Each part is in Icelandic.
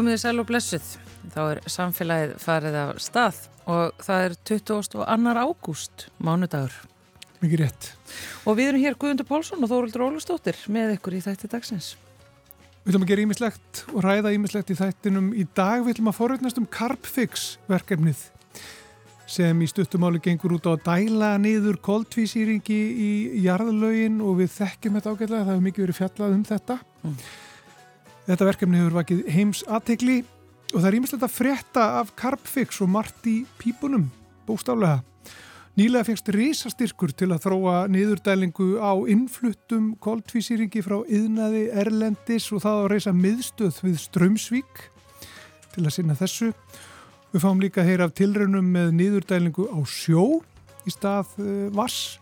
Komiði sæl og blessuð. Þá er samfélagið farið af stað og það er 22. ágúst, mánudagur. Mikið rétt. Og við erum hér Guðmundur Pálsson og Þóruldur Ólustóttir með ykkur í þætti dagsins. Við ætlum að gera ímislegt og ræða ímislegt í þættinum. Í dag við ætlum að forveitnast um Carpfix verkefnið sem í stuttumáli gengur út á að dæla niður koldvísýringi í jarðalögin og við þekkjum þetta ágætlega. Það hefur mikið verið fjallað um þetta. Mm. Þetta verkefni hefur vakið heims aðtegli og það er ímislegt að frétta af Carpfix og margt í pípunum, bóstálega. Nýlega fengst risastyrkur til að þróa niðurdælingu á innfluttum koldvísýringi frá yðnaði Erlendis og það að reysa miðstöð við Strömsvík til að sinna þessu. Við fáum líka að heyra af tilraunum með niðurdælingu á sjó í stað uh, vass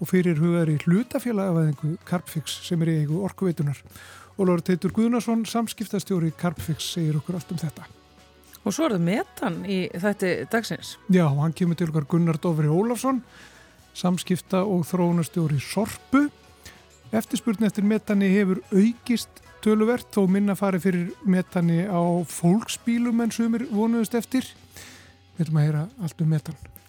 og fyrir hugaður í hlutafélagafæðingu Carpfix sem er í eigu orkuveitunar. Ólur Teitur Guðnarsson, samskiptastjóri Carpfix, segir okkur allt um þetta. Og svo er það metan í þetta dagsins. Já, hann kemur til okkar Gunnar Dófri Ólafsson, samskipta og þróunastjóri Sorpu. Eftirspurni eftir metani hefur aukist töluvert þó minna farið fyrir metani á fólksbílum en sumir vonuðust eftir. Við ætlum að heyra allt um metan.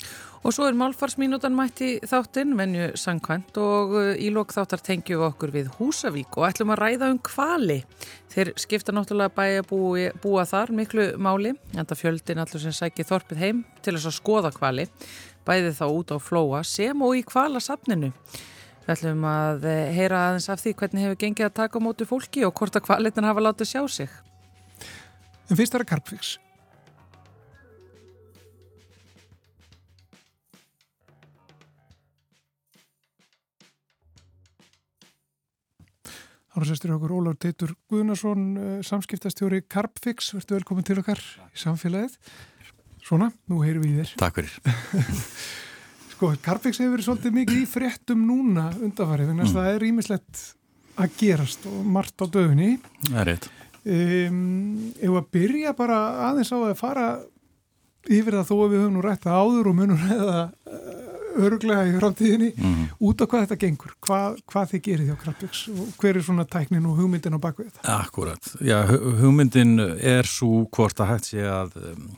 Og svo er málfarsminútan mætti þáttinn, venju sangkvæmt og uh, í lók þáttar tengjum við okkur við Húsavík og ætlum að ræða um kvali. Þeir skipta náttúrulega bæja búi, búa þar miklu máli, enda fjöldin allur sem sækir þorpið heim til þess að skoða kvali, bæði þá út á flóa sem og í kvalasafninu. Við ætlum að eh, heyra aðeins af því hvernig hefur gengið að taka á mótu fólki og hvort að kvalitin hafa látið sjá sig. En fyrst er að Karpvíks. Ára sestur okkur Ólaf Teitur Guðnarsson, eh, samskiptastjóri Carpfix, verður velkomin til okkar í samfélagið. Svona, nú heyrum við þér. Takk fyrir. sko, Carpfix hefur verið svolítið mikið í fréttum núna undanfarið, þannig að mm. það er ímislegt að gerast og margt á döðunni. Það er rétt. Um, ef að byrja bara aðeins á að fara yfir það þó að við höfum nú rætt að áður og munum ræða öruglega í framtíðinni mm -hmm. út á hvað þetta gengur, hvað, hvað þið gerir því á Krabbjöks og hver er svona tæknin og hugmyndin á bakvið þetta? Akkurat, já, hugmyndin er svo hvort að hægt sé að um,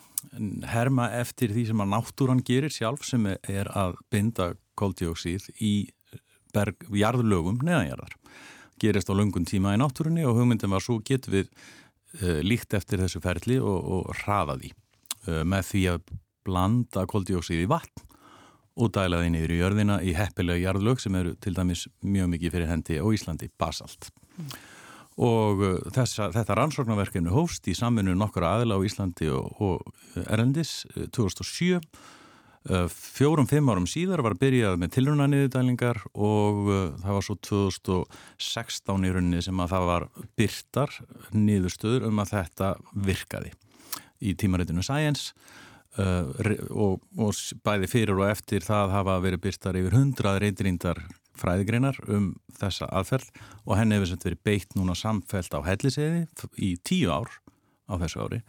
herma eftir því sem að náttúran gerir sjálf sem er að binda koldjóksíð í berg, jarðlögum neðanjarðar gerist á lungun tíma í náttúrunni og hugmyndin var svo getur við uh, líkt eftir þessu ferli og, og hraða því uh, með því að blanda koldjóksíð í vatn og dælaði niður í jörðina í heppilega jarðlög sem eru til dæmis mjög mikið fyrir hendi á Íslandi, basalt. Mm. Og uh, þessa, þetta rannsóknarverkefni hóst í samfunnu nokkura aðila á Íslandi og, og Erlendis 2007. Uh, uh, fjórum-fimm árum síðar var byrjað með tilrunaniðudælingar og uh, það var svo 2016 í rauninni sem að það var byrtar niðurstöður um að þetta virkaði í tímaritinu Science Uh, og, og bæði fyrir og eftir það hafa verið byrstar yfir hundrað reyndrindar fræðigreinar um þessa aðferð og henni hefur verið beitt núna samfelt á helliseði í tíu ár á þessu ári.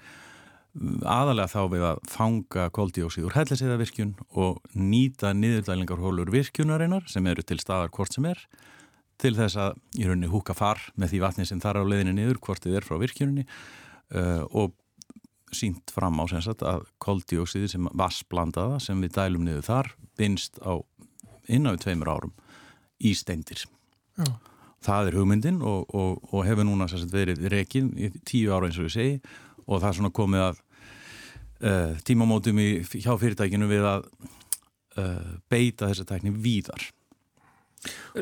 Aðalega þá við að fanga koldíóksið úr helliseðavirkjun og nýta niðurdælingarhólur virkjunarinnar sem eru til staðar hvort sem er til þess að í rauninni húka far með því vatni sem þar á leðinni niður hvort þið er frá virkjuninni uh, og sínt fram á sagt, að koldioksiði sem vassblandaða sem við dælum niður þar binst á við tveimur árum í steindir. Já. Það er hugmyndin og, og, og hefur núna sagt, verið rekin í tíu ára eins og við segi og það er svona komið að uh, tímamótum í, hjá fyrirtækinu við að uh, beita þessa tækni víðar.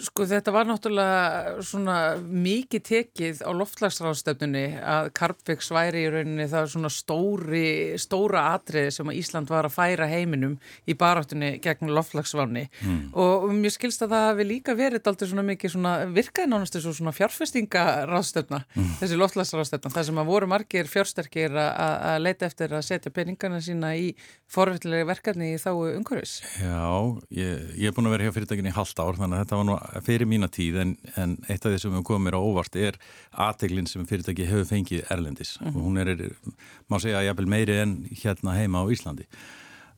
Sko þetta var náttúrulega svona mikið tekið á loftlagsráðstöfnunni að Karpvíks væri í rauninni það svona stóri, stóra atriði sem að Ísland var að færa heiminum í baráttunni gegn loftlagsváni mm. og mér skilst að það hefði líka verið aldrei svona mikið svona virkaði nánastu svona fjárfestingaráðstöfna mm. þessi loftlagsráðstöfna það sem að voru margir fjársterkir að leita eftir að setja peningana sína í forvillega verkefni í þá umhverfis. Já, ég, ég er búin að vera hjá fyrirtækinni í halvt ár þannig að þetta var nú fyrir mína tíð en, en eitt af því sem við komum mér á óvart er aðteglinn sem fyrirtæki hefur fengið Erlendis. Mm -hmm. og hún er, má segja, jafnvel meiri en hérna heima á Íslandi.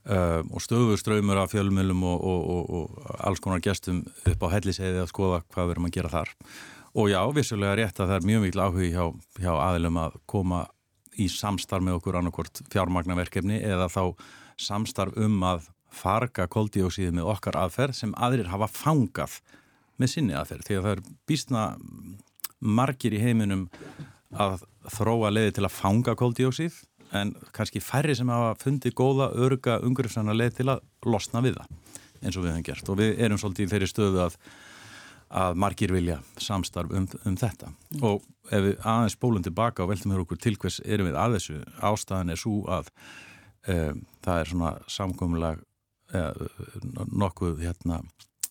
Uh, og stöður ströymur af fjölmjölum og, og, og, og alls konar gestum upp á helliseiði að skoða hvað við erum að gera þar. Og já, vissulega rétt að það er mjög mikil áhug hjá, hjá aðilum að koma í samstarf með okkur annarkort fjármagnaverkefni eða þá samstarf um að farga koldíóksíði með okkar aðferð sem aðrir hafa fangað með sinni aðferð því að það er býstna margir í heiminum að þróa leiði til að fanga koldíóksíð en kannski færri sem hafa fundið góða, örga, umhverfisana leið til að losna við það eins og við hefum gert og við erum svolítið í þeirri stöðu að, að margir vilja samstarf um, um þetta mm. og ef við aðeins bólum tilbaka og veltum hér okkur til hvers erum við að þessu ástæðan er svo að um, það er svona samkomulag nokkuð hérna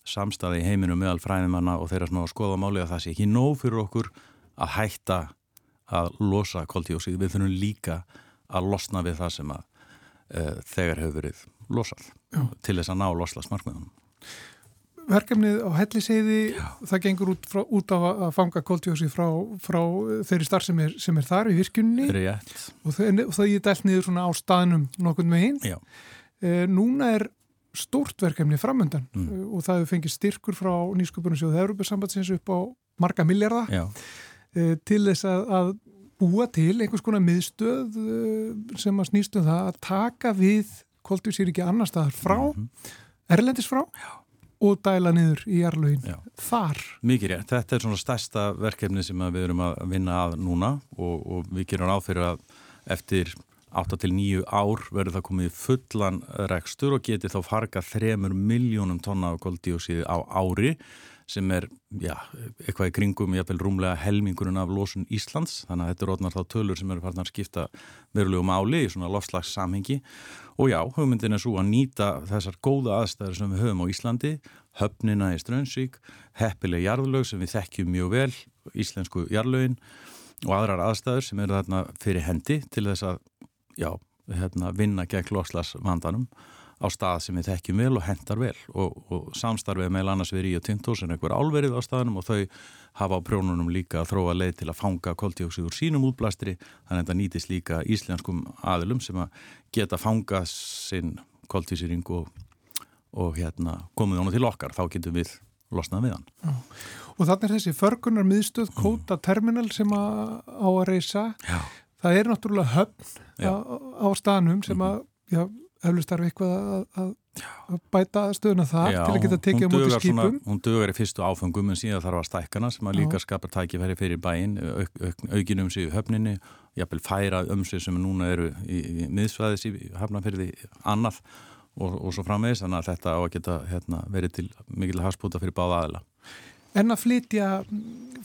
samstæði í heiminu meðal fræðimanna og þeirra svona skoðamáli að það sé ekki nóg fyrir okkur að hætta að losa koldíósið, við þurfum líka að losna við það sem að uh, þegar hefur verið losað Já. til þess að ná loslasmarkmiðunum. Verkefnið á helliseiði, það gengur út, frá, út á að fanga koldjósi frá, frá þeirri starf sem er, sem er þar í virkunni og og það er dælt niður svona á staðnum nokkur með hinn. Eh, núna er stórt verkefni framöndan mm. Eh, og það hefur fengið styrkur frá nýsköpunarsjóðu Európa-sambandsins upp á marga miljardar eh, til þess að, að búa til einhvers konar miðstöð uh, sem að snýstu um það að taka við koldvísir ekki annar staðar frá mm -hmm. erlendis frá Já. og dæla niður í jarlögin þar. Mikið rétt, þetta er svona stærsta verkefni sem við erum að vinna að núna og, og við gerum áfyrir að eftir 8-9 ár verður það komið fullan rekstur og geti þá farga 3 miljónum tonna af koldíósíði á ári sem er, já, eitthvað í kringum jáfnveil rúmlega helmingurinn af losun Íslands, þannig að þetta er rótnar þá tölur sem eru farin að skipta verulegu máli í svona lofslags samhengi og já, hugmyndin er svo að nýta þessar góða aðstæður sem við höfum á Íslandi höfnina í Strönsvík heppileg jarðlög sem við þekkjum mjög vel íslensku jarðlögin og aðrar aðstæður sem eru þarna fyrir hendi til þess að, já, hérna, vinna gegn lofslags vandanum á stað sem við þekkjum vel og hendar vel og, og samstarfið með annars við Ríu Tintos en einhver álverið á staðnum og þau hafa á prjónunum líka að þróa leið til að fanga koldjóksið úr sínum útblæstri þannig að þetta nýtist líka íslenskum aðilum sem að geta fanga sinn koldjóksýring og, og hérna, komið honum til okkar, þá getum við losnað við hann. Já. Og þannig er þessi förgunar miðstöð mm. Kóta Terminal sem að á að reysa, Já. Það er náttúrulega höfn á, á staðnum sem að já, eflust þarf eitthvað að, að, að bæta stöðuna það Já, til að geta tekið á móti skipum. Hún dögur í fyrstu áfengum en síðan þarf að stækana sem að líka skapar tækifæri fyrir bæinn, auk, auk, aukin um sig í höfninni, jafnvel færa um sig sem núna eru í, í miðsvæðis í hafnafyrði annað og, og svo framvegis, þannig að þetta á að geta hérna, verið til mikil haspúta fyrir báða aðila. En að flytja,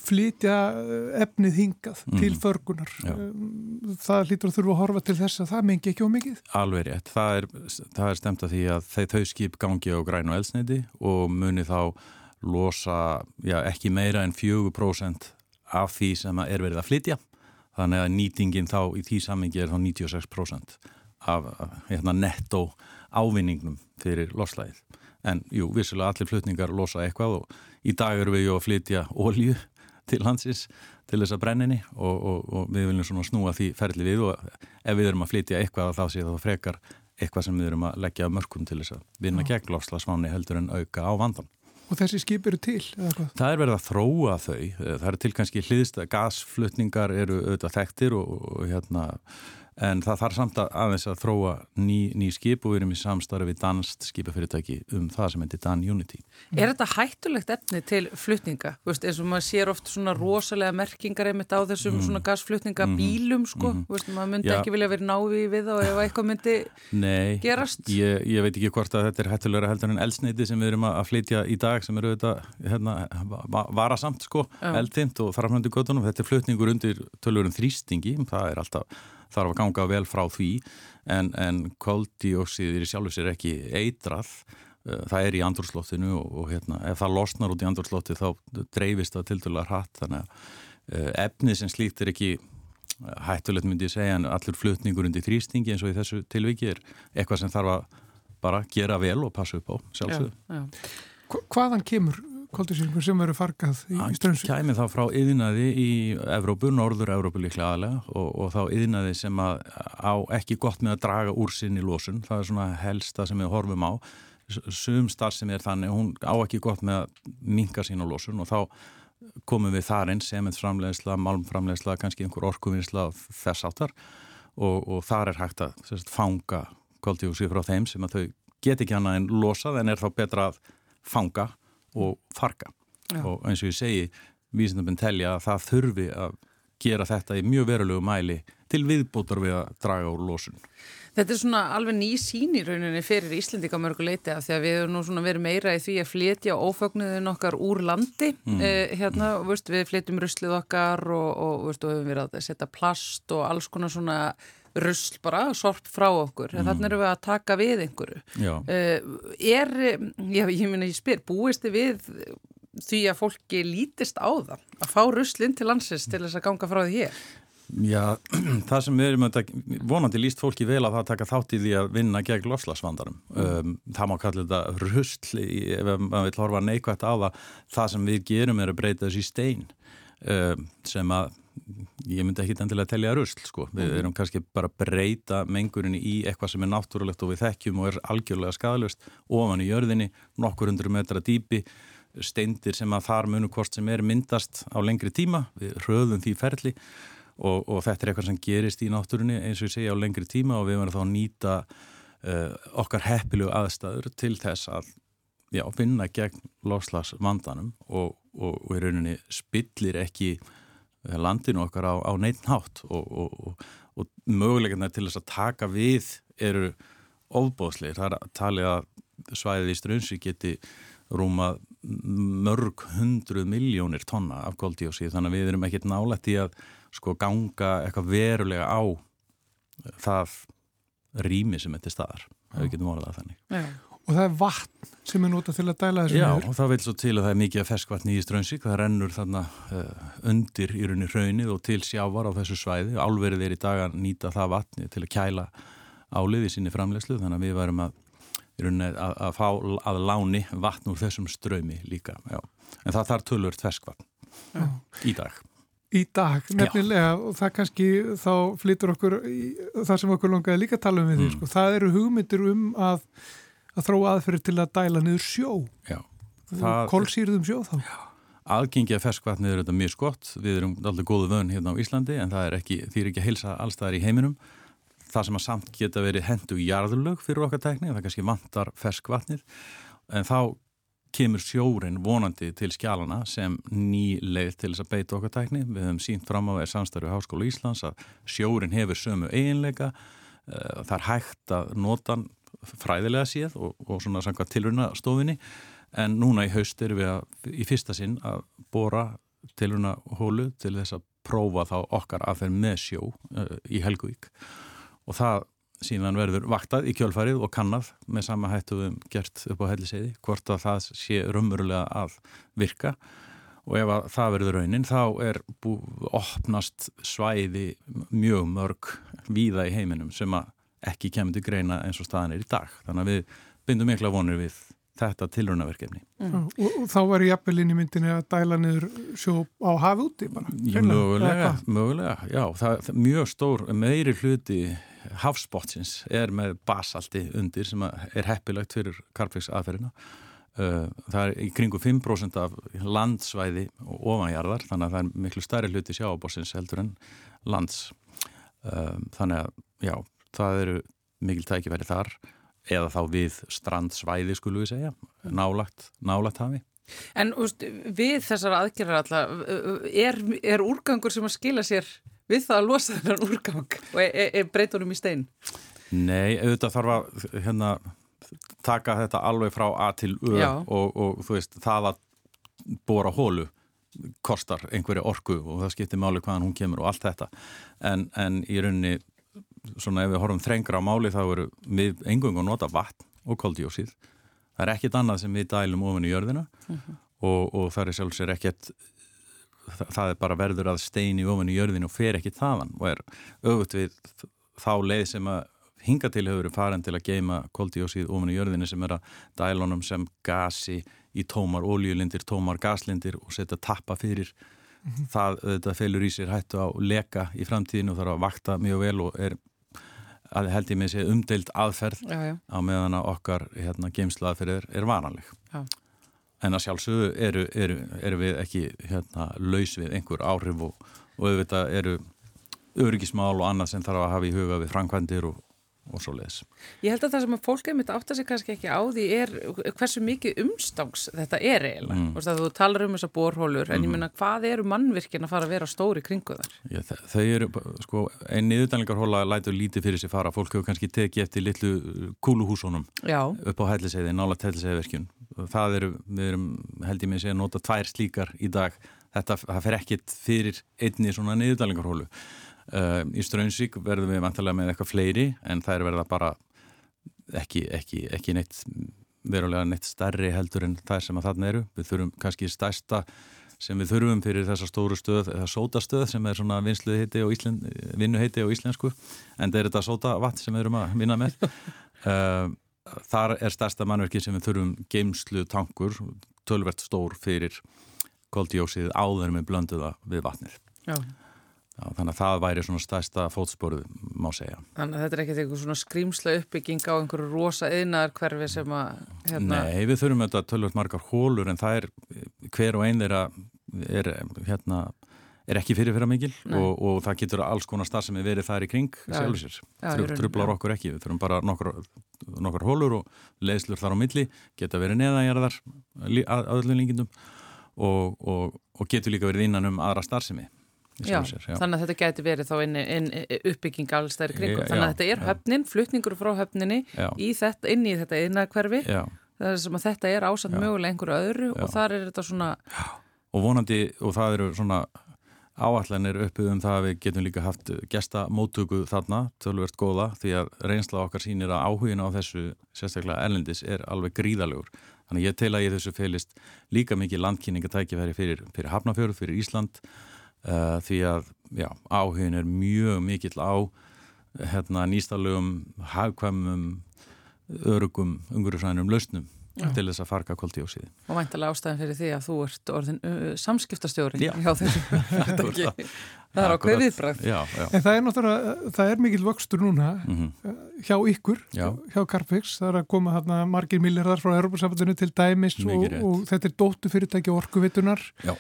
flytja eh, efnið hingað mm. til förgunar, Já. Eh, það lítur að þurfa að horfa til þess að það mengi ekki á mikið? Alveg rétt, það er, það er stemt að því að þeir þau skip gangi á græn og elsneiti og muni þá losa já, ekki meira en 4% af því sem er verið að flytja. Þannig að nýtingin þá í því samengi er þá 96% af hérna, netto ávinningnum fyrir loslæðið. En jú, vissulega allir flutningar losa eitthvað og í dag eru við að flytja ólju til hansins til þess að brenninni og, og, og við viljum svona snúa því ferli við og ef við erum að flytja eitthvað þá sé það frekar eitthvað sem við erum að leggja mörgum til þess að vinna gegn lofslagsváni heldur en auka á vandan. Og þessi skip eru til? Það er verið að þróa þau. Það eru til kannski hliðst að gasflutningar eru auðvitað þekktir og, og hérna en það þarf samt að aðeins að þróa ný, ný skip og við erum í samstarfi við danst skipafyrirtæki um það sem heitir Dan Unity. Er þetta hættulegt efni til flutninga? Veist, eins og maður sér oft svona rosalega merkingar einmitt á þessum mm. svona gasflutningabílum mm. sko, mm. Veist, maður myndi ja. ekki vilja verið návi við og ef eitthvað myndi Nei, gerast. Nei, ég, ég veit ekki hvort að þetta er hættulegra heldur en elsneiti sem við erum að flytja í dag sem eru þetta hérna, varasamt sko, eldtimt og farafnöndu göttunum, þetta er flutningur undir tölurum þrýstingi, það er alltaf þarf að ganga vel frá því en, en koldíoksiðir í sjálfur sér ekki eitrað uh, það er í andurslóttinu og, og hérna, ef það losnar út í andurslótti þá dreifist það til dæla hratt þannig að uh, efnið sem slíkt er ekki hættulegt myndi ég segja en allur flutningur undir þrýstingi eins og í þessu tilviki er eitthvað sem þarf að bara gera vel og passa upp á sjálfsögðu. Hvaðan kemur koldísýringur sem verður fargað í, strömsu? Það kæmi þá frá yðinaði í Evrópu, norður Evrópu líklega aðlega og, og þá yðinaði sem að á ekki gott með að draga úr sinni lósun, það er svona helsta sem við horfum á. Sum starf sem er þannig, hún á ekki gott með að minka sín á lósun og þá komum við þar einn, semensframlegsla, malmframlegsla kannski einhver orkuvinnsla þess áttar og, og þar er hægt að sérst, fanga koldjóksið frá þeim sem að þau get ekki annað en losað en er þá betra að fanga og farga Já. og eins og ég segi vísindabinn telja að það þurfi að gera þetta í mjög verulegu mæli til viðbútar við að draga úr losun. Þetta er svona alveg ný sín í rauninni fyrir Íslendika mörguleiti að því að við erum nú svona verið meira í því að flytja ófögnuðin okkar úr landi mm. eh, hérna, veist, við flytjum ruslið okkar og, og veist, við hefum verið að setja plast og alls konar svona rusl bara, sorp frá okkur mm. þannig erum við að taka við einhverju uh, er, já ég minna ég spyr, búist þið við því að fólki lítist á það að fá ruslinn til landsins til þess að ganga frá því hér Já, það sem við erum vonandi líst fólki vel að það taka þátt í því að vinna gegn lofslagsvandarum. Mm. Um, það má kalla þetta rusl, ef maður vil horfa neikvægt á það. Það sem við gerum er að breyta þessi stein um, sem að, ég myndi ekki endilega telja rusl, sko. Við mm. erum kannski bara að breyta mengurinni í eitthvað sem er náttúrulegt og við þekkjum og er algjörlega skadalust ofan í jörðinni, nokkur hundru metra dýpi steindir sem að þar munu hvort sem er myndast á lengri tíma, við röðum því ferli og, og þetta er eitthvað sem gerist í náttúrunni eins og ég segja á lengri tíma og við verðum þá að nýta uh, okkar heppilegu aðstæður til þess að já, vinna gegn lofslagsvandanum og, og, og í rauninni spillir ekki landinu okkar á, á neitt nátt og mögulegarna til þess að taka við eru ofbóðsleir. Það er að tala að svæðið í strunsi geti rúma mörg hundruð miljónir tonna af koldíósið þannig að við erum ekkert nálægt í að sko ganga eitthvað verulega á það rými sem þetta staðar, ef við getum orðað þannig. Já. Og það er vatn sem er notað til að dæla þessu Já, nýður? Já, og það vil svo til að það er mikið ferskvatn í Strömsík, það rennur þarna uh, undir í rauninni hraunið og til sjávar á þessu svæði. Álverið er í dag að nýta það vatni til að kæla álið í sinni framlegslu, þannig að við varum að, að, að fá að láni vatn úr þessum strömi líka. Já. En það þarf tölvört ferskvatn í dag í dag nefnilega Já. og það kannski þá flytur okkur það sem okkur longaði líka tala um við því mm. sko. það eru hugmyndir um að, að þrá aðferði til að dæla niður sjó. Kólsýrðum sjó þá. Já. Aðgengi að ferskvatnið eru þetta mjög skott. Við erum alltaf góðu vön hérna á Íslandi en það er ekki, því er ekki að heilsa allstaðar í heiminum. Það sem að samt geta verið hendu í jarðurlög fyrir okkar tekni það kannski vantar ferskvatnið. En þá kemur sjórin vonandi til skjálana sem ný leið til þess að beita okkar tækni. Við höfum sínt fram á þér samstarfi Háskólu Íslands að sjórin hefur sömu eiginleika, eh, það er hægt að nota fræðilega séð og, og svona samkvæmt tilruna stofinni en núna í haust erum við að, í fyrsta sinn að bóra tilruna hólu til þess að prófa þá okkar aðferð með sjó uh, í Helgvík og það síðan verður vaktað í kjölfarið og kannað með sama hættu við gert upp á helliseiði hvort að það sé rumverulega að virka. Og ef að það verður raunin þá er bú, opnast svæði mjög mörg víða í heiminum sem að ekki kemur til greina eins og staðan er í dag þannig að við bindum mikla vonir við þetta tilrönaverkefni. Mm. Og, og þá appelin í myndinni að dæla niður sjó á hafi úti bara? Já, mögulega, mögulega, já, það, það mjög stór, meiri hluti hafsbótsins er með basalti undir sem er heppilegt fyrir karpvíksaðferðina. Uh, það er í kringu 5% af landsvæði og ofanjarðar þannig að það er miklu stærri hluti sjáabótsins heldur en lands. Uh, þannig að já, það eru mikil tækifæri þar eða þá við strandsvæði skulum við segja, nálagt, nálagt hafi. En úst, við þessar aðgerðar alltaf, er, er úrgangur sem að skila sér við það að losa þennan úrgang og er, er, er breytunum í stein? Nei, auðvitað þarf að hérna, taka þetta alveg frá A til Ö og, og veist, það að bóra hólu kostar einhverju orku og það skiptir máli hvaðan hún kemur og allt þetta en, en í rauninni svona ef við horfum þrengra á máli þá eru við engungu að nota vatn og koldjósið það er ekkit annað sem við dælum ofin í jörðina uh mhm. -huh. og, og það er sjálfsvegar ekkert það er bara verður að steini ofan í jörðinu og fer ekki þaðan og er auðvitað við þá leið sem að hinga til hefur farin til að geima koldíósið ofan í jörðinu sem er að dælunum sem gasi í tómar óljulindir, tómar gaslindir og setja tappa fyrir mm -hmm. það þetta felur í sér hættu á leka í framtíðinu og þarf að vakta mjög vel og er að held ég með sér umdeilt aðferð já, já. á meðan að okkar hérna, geimsla aðferð er, varanleg já en að sjálfsögðu eru, eru, eru við ekki hérna, laus við einhver áhrif og, og auðvitað eru öryggismál og annað sem þarf að hafa í huga við framkvæmdir og, og svo leiðis. Ég held að það sem að fólk einmitt átta sig kannski ekki á því er hversu mikið umstangs þetta er eiginlega. Mm. Þú, þú talar um þessa borhólur en mm. ég menna hvað eru mannvirkin að fara að vera stóri kringu þar? Já, þau eru, sko, einn niðurdælingarhóla lætur lítið fyrir sig fara. Fólk hefur kannski tekið eftir litlu kúluhúsónum Já. upp á helliseiði, nála helliseiðverkjun. Það eru, við erum held ég með að segja nota tvær slíkar í dag. Þetta, það fer ekkit fyrir einni svona niðurdælingarhólu. Uh, í Straunsvík verðum við vantilega með eitthvað fleiri en það er verða bara ekki, ekki, ekki neitt verulega neitt stærri heldur en það sem að þarna eru. Við þurfum kannski stærsta sem við þurfum fyrir þessa stóru stöð eða sótastöð sem er svona vinsluheiti og íslen, vinnuheiti og íslensku en það er þetta sótavatt sem við erum að vinna með. Uh, þar er stærsta mannverki sem við þurfum geimslu tankur, tölvert stór fyrir koldjósið áður með blönduða við vatnir. Já. Já, þannig að það væri svona stæsta fótsporuð, má segja. Þannig að þetta er ekkert eitthvað svona skrýmsla uppbygging á einhverju rosa yðnar hverfi sem að... Hérna... Nei, við þurfum þetta tölvöld margar hólur en það er hver og einn þeirra er, hérna, er ekki fyrir fyrir mikil og, og það getur alls konar starf sem er verið þær í kring sjálfur sér. Trublar okkur ekki, við þurfum bara nokkur, nokkur hólur og leiðslur þar á milli, geta verið neðanjarðar að öllum lingindum og, og, og getur líka verið innan um aðra starfsemi. Já, sér, já. þannig að þetta geti verið þá inn, inn uppbygging alls þær kringum, þannig að þetta er höfnin, flutningur frá höfninni í þetta, inn í þetta innakverfi, það er sem að þetta er ásand mögulega einhverju öðru og þar er þetta svona og vonandi, og það eru svona áallanir uppið um það að við getum líka haft gesta móttöku þarna, tölvert góða, því að reynsla okkar sínir að áhugin á þessu sérstaklega erlendis er alveg gríðalegur þannig ég tel að ég þessu felist líka mikið landkynningatækifæri fyrir, fyrir Hafnafjörð, fyrir Ísland uh, því að já, áhugin er mjög mikill á hérna, nýstalögum, hagkvæmum, örugum, umhverjusænum lausnum já. til þess að farga koldíósíði. Og væntalega ástæðan fyrir því að þú ert orðin uh, samskiptastjóri hjá þessu fyrirtæki. það er ákveð viðbræð. En það er náttúrulega, það er mikil vöxtur núna mm -hmm. hjá ykkur, já. hjá Carpix, það er að koma hérna margir millirðar frá Europasambandinu til dæmis og, og þetta er dóttu fyrirtæki orkuvitunar. Já.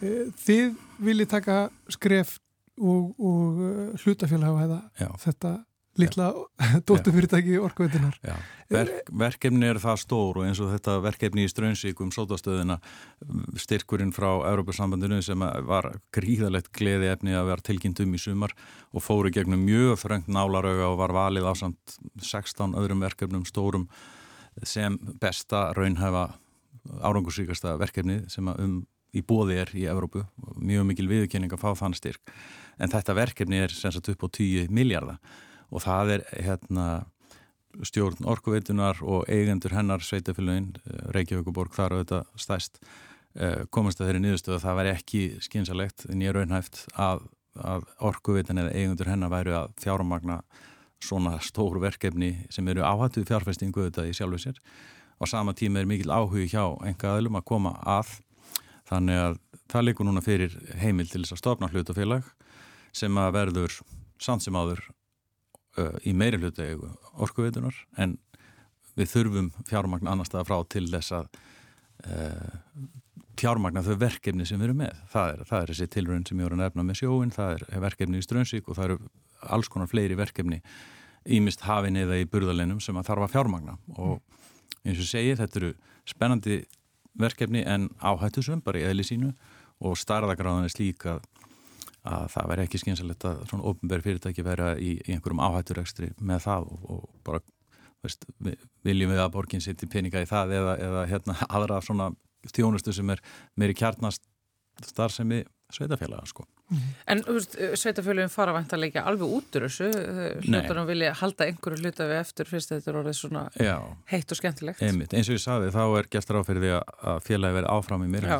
Þið viljið taka skref og, og eh, hlutafélag hafa þetta litla dóttufyrirtæki orkuveitunar. Verk, verkefni er það stór og eins og þetta verkefni í Strönsík um sótastöðina styrkurinn frá Európa-sambandinu sem var gríðalegt gleði efni að vera tilkynnt um í sumar og fóru gegnum mjög fröngt nálarauga og var valið á samt 16 öðrum verkefnum stórum sem besta raunhæfa árangursíkasta verkefni sem um í bóði er í Evrópu, mjög mikil viðkenning að fá þann styrk, en þetta verkefni er sem sagt upp á 10 miljardar og það er hérna stjórn orkuveitunar og eigendur hennar sveitafélagin, eh, Reykjavíkuborg þar og þetta stæst eh, komast að þeirri nýðustu að það væri ekki skynsalegt nýja raunhæft að, að orkuveitin eða eigendur hennar væri að fjármagna svona stóru verkefni sem eru áhættuð fjárfestingu þetta í sjálfu sér. Og sama tíma er mikil áhug hjá enga aðlum að koma að Þannig að það likur núna fyrir heimil til þess að stopna hlutafélag sem að verður samt sem áður uh, í meiri hlutegu orkuveitunar en við þurfum fjármagn annar staða frá til þess að uh, fjármagna þau verkefni sem við erum með. Það er, það er þessi tilrönd sem ég voru að nefna með sjóin, það er verkefni í Strömsvík og það eru alls konar fleiri verkefni ímist hafin eða í burðaleinum sem að þarf að fjármagna og eins og segið þetta eru spennandi verkefni en áhættusum bara í eðli sínu og starðagráðan er slík að, að það væri ekki skynsalegt að svona ofnbæri fyrirtæki vera í, í einhverjum áhætturekstri með það og, og bara veist, viljum við að borginn í peninga í það eða, eða hérna, aðra svona þjónustu sem er meiri kjarnast starfsemi sveitafélaga sko. En sveitafélagin fara vantarlega alveg út úr þessu. Hlutunum vilja halda einhverju hluta við eftir fyrst þetta er orðið svona Já. heitt og skemmtilegt. Einmitt. eins og ég saði þá er gæstur á fyrir því að félagi verið áfram í mér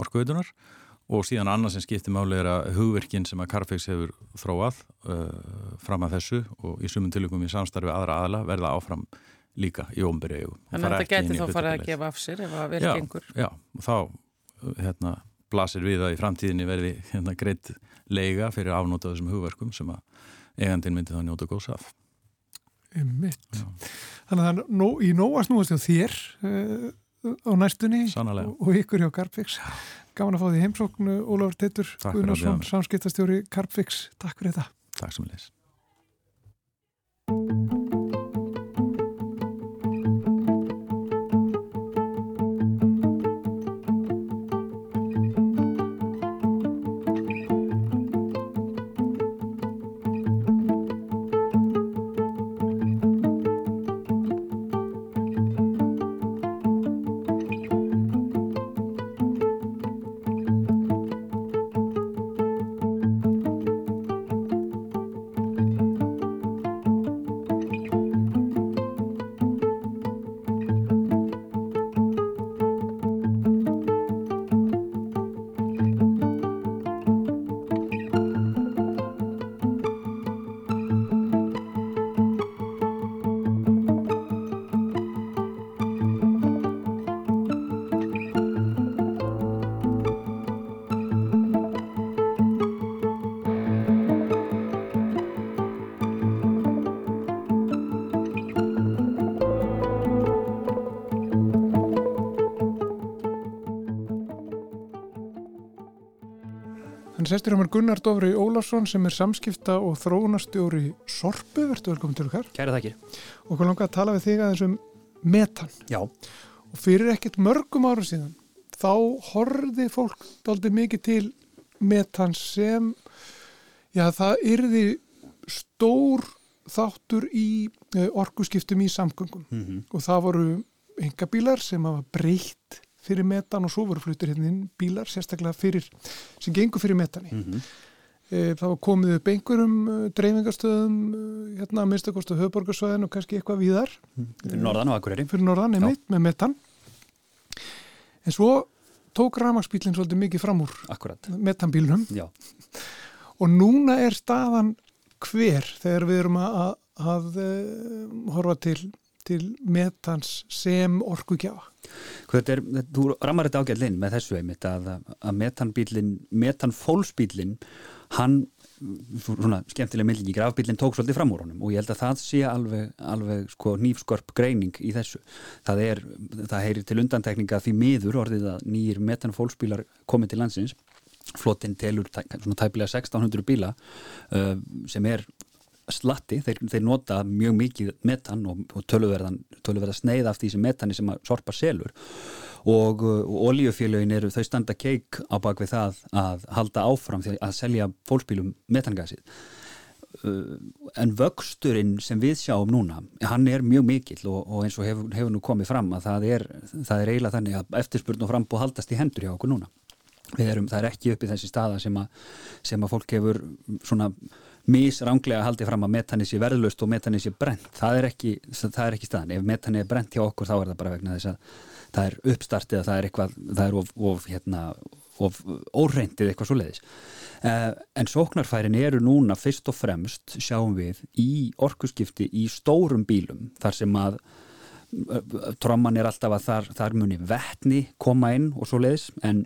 orkuveitunar og síðan annað sem skiptir máli er að hugverkin sem að Carfex hefur þróað uh, fram að þessu og í sumum tilugum í samstarfi aðra aðla verða áfram líka í ómbyrju Þannig að þetta getur þá farið að gefa af sér ef að verði gengur. Já, þá hérna blasir við að í framtíðinni verði hérna, greitt leiga fyrir afnótaðu sem hugverkum sem að eigandin myndi þá njóta góðs af. Mitt. Þannig að nó, í nóast núast hjá þér uh, á næstunni og, og ykkur hjá Carpfix. Gaman að fá því heimsóknu Ólafur Teitur Guðnarsson, samskiptastjóri Carpfix. Takk fyrir þetta. Takk sem leys. Hann sestur hjá mér Gunnar Dófri Ólafsson sem er samskipta og þróunastjóri Sorpu, verður velkomin til okkar. Kæra þakkir. og hvað langar að tala við þig aðeins um metan? Já, og fyrir ekkert mörgum ára síðan þá horfði fólk dálítið mikið til metan sem já það yrði stór þáttur í uh, orkuskiptum í samgöngum. Mm og það voru engabílar sem hafa breytt fyrir metan og svo voru fluttir hérna inn bílar sérstaklega fyrir, sem gengur fyrir metani. -hmm. E, það var komið upp einhverjum uh, dreifingarstöðum uh, hérna að minnstakostu höfborgarsvæðin og kannski eitthvað víðar fyrir norðan og akureyri. fyrir norðan einmitt með metan. En svo tók ramagsbílinn svolítið mikið fram úr Akkurat, metanbílnum já. og núna er staðan hver þegar við erum að, að, að horfa til, til metans sem orkugjafa. Er, þú ramar þetta ágæðlinn með þessu einmitt að, að metanbílinn, metanfólksbílinn, hann, svona skemmtilega myndlingi, grafbílinn tók svolítið fram úr honum og ég held að það sé alveg, alveg sko nýfskörp greining í þessu. Það er, það heyrir til undantekninga því miður orðið að nýjir metanfólksbílar komið til landsins flotinn telur tæ, tæpilega 1600 bíla uh, sem er slatti, þeir, þeir nota mjög mikið metan og, og töluverða sneið af því sem metani sem sorpa selur. Og, og oljufélögin eru þau standa keik á bakvið það að halda áfram því að selja fólksbílum metangasið. Uh, en vöxturinn sem við sjáum núna, hann er mjög mikill og, og eins og hefur, hefur nú komið fram að það er, það er eiginlega þannig að eftirspurn og frambúð haldast í hendur hjá okkur núna. Erum, það er ekki upp í þessi staða sem að, sem að fólk hefur svona misránglega haldið fram að metani sé verðlust og metani sé brent það er, ekki, það er ekki staðan, ef metani er brent hjá okkur þá er það bara vegna þess að það er uppstartið að það er eitthvað það er of, of, hérna, of óreintið eitthvað svo leiðis uh, en sóknarfærin eru núna fyrst og fremst sjáum við í orkuskipti í stórum bílum þar sem að tromman er alltaf að þar, þar muni vettni koma inn og svo leiðis en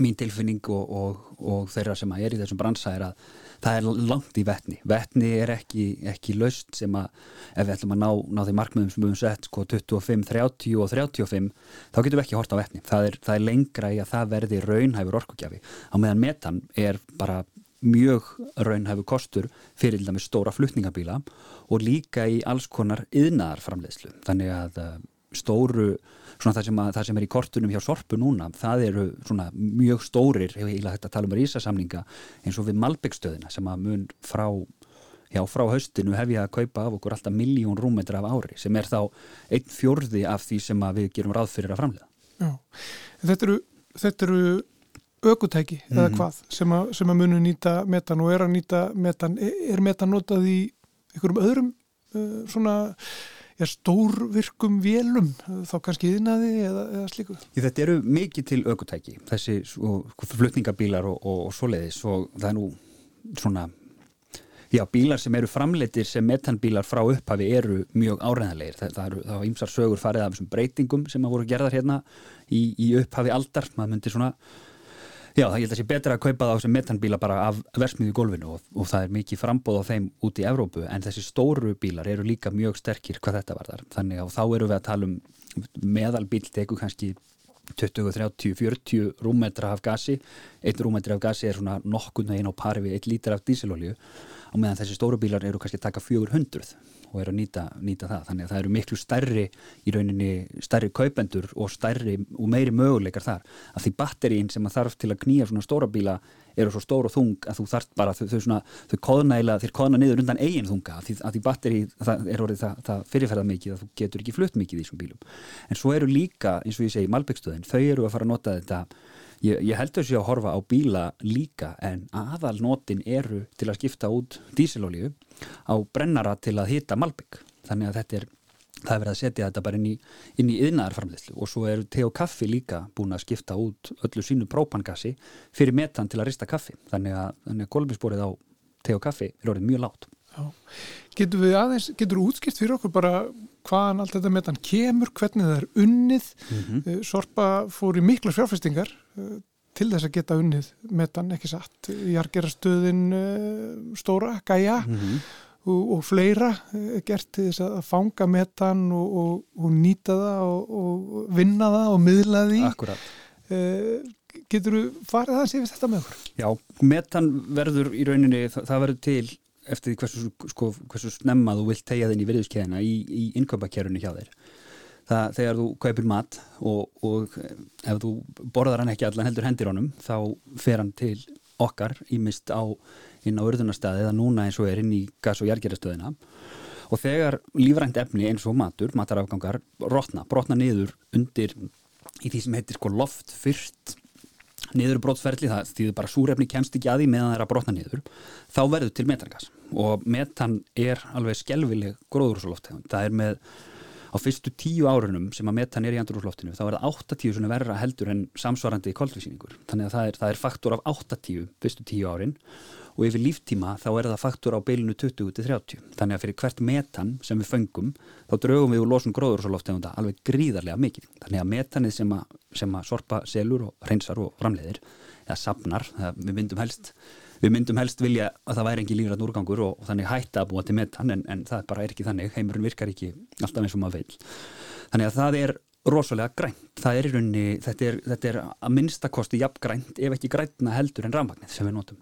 mín tilfinning og, og, og þeirra sem er í þessum bransa er að það er langt í vettni. Vettni er ekki, ekki laust sem að ef við ætlum að ná, ná því markmiðum sem við höfum sett sko 25, 30 og 35 þá getum við ekki hort á vettni. Það er, það er lengra í að það verði raunhæfur orkugjafi. Á meðan metan er bara mjög raunhæfur kostur fyrir til dæmis stóra flutningabíla og líka í alls konar yðnaðarframleiðslu. Þannig að stóru svona það sem, að, það sem er í kortunum hjá Sorpu núna, það eru svona mjög stórir, hefur ég hægt að tala um rísasamninga eins og við Malbyggstöðina sem að mun frá já, frá haustinu hef ég að kaupa af okkur alltaf miljón rúmetra af ári sem er þá einn fjörði af því sem við gerum ráð fyrir að framlega. Já, þetta eru, þetta eru ökutæki mm -hmm. eða hvað sem að, sem að munu nýta metan og er að nýta metan, er metan notað í einhverjum öðrum uh, svona já, stórvirkum vélum, þá kannski yðnaði eða, eða slíku? Þetta eru mikið til aukutæki, þessi flutningabílar og, og, og svoleiðis og það er nú svona já, bílar sem eru framleitir sem metanbílar frá upphafi eru mjög áræðanleir, það, það eru þá ýmsar sögur farið af þessum breytingum sem að voru gerðar hérna í, í upphafi aldar, maður myndi svona Já, það ég held að sé betra að kaupa það á sem metanbíla bara af versmiði gólfinu og, og það er mikið frambóð á þeim út í Evrópu en þessi stóru bílar eru líka mjög sterkir hvað þetta var þar. Þannig að þá eru við að tala um meðalbíl teku kannski 20, 30, 40 rúmetra af gasi. Einn rúmetra af gasi er svona nokkurnu einn á pari við 1 lítra af dísilolju. Á meðan þessi stóru bílar eru kannski að taka 400 og eru að nýta, nýta það. Þannig að það eru miklu stærri í rauninni stærri kaupendur og stærri og meiri möguleikar þar. Að því batterín sem að þarf til að knýja svona stóra bíla eru svo stór og þung að þú þarf bara þau, þau, svona, þau eila þeir kóðna niður undan eigin þunga. Að því, að því batteri það er orðið það, það fyrirferða mikið að þú getur ekki flutt mikið í þessum bílum. En svo eru líka eins og ég segi Malbyggstöðin þau eru að fara að nota þetta Ég, ég held þessi að horfa á bíla líka en aðalnotin eru til að skipta út dísilolíu á brennara til að hýta Malbygg. Þannig að þetta er, það er verið að setja þetta bara inn í, inn í yðnaðarframleyslu og svo eru te og kaffi líka búin að skipta út öllu sínu própangassi fyrir metan til að rista kaffi. Þannig að, að kolminsborið á te og kaffi er orðið mjög látt. Getur við aðeins, getur þú útskipt fyrir okkur bara hvaðan allt þetta metan kemur, hvernig það er unnið, mm -hmm. Sorpa fór í mikla fjárfestingar eh, til þess að geta unnið metan, ekki satt, jargerastöðin eh, stóra, gæja mm -hmm. og, og fleira gert til þess að fanga metan og, og, og nýta það og vinna það og miðla því. Akkurat. Getur þú farið aðeins yfir þetta með okkur? Já, metan verður í rauninni, það verður til eftir því hversu, sko, hversu snemma þú vilt tegja þinn í virðuskeiðina í, í innköpakerunni hjá þér. Það, þegar þú kaupir mat og, og ef þú borðar hann ekki allan heldur hendir honum þá fer hann til okkar ímist á inn á örðunarstaði eða núna eins og er inn í gas- og jærgerastöðina og þegar lífrænt efni eins og matur, matarafgangar brotna, brotna niður undir í því sem heitir sko loft fyrst niður brotsferðli, það stýður bara súrefni kemst ekki að því meðan það er að brotna niður þá verður til metangas. Og metan er alveg skelvileg gróðurúsaloft það er með á fyrstu tíu árunum sem að metan er í andurúsloftinu þá er það 80 svona verra heldur en samsvarandi koldvísýningur þannig að það er, það er faktor af 80 fyrstu tíu árin og yfir líftíma þá er það faktor á beilinu 20-30 þannig að fyrir hvert metan sem við föngum þá draugum við úr losun gróðurúsalofttegunda alveg gríðarlega mikið. Þannig að metanið sem að, sem að sorpa selur og reynsar og framleiðir eða sapnar, við myndum helst við myndum helst vilja að það væri engin lífrætt úrgangur og, og þannig hætta að búa til metan en, en það bara er ekki þannig, heimurinn virkar ekki alltaf eins og maður vil þannig að það er rosalega grænt, það er í rauninni þetta er, þetta er að minnstakosti jafn grænt ef ekki græntna heldur en rafmagnið sem við notum.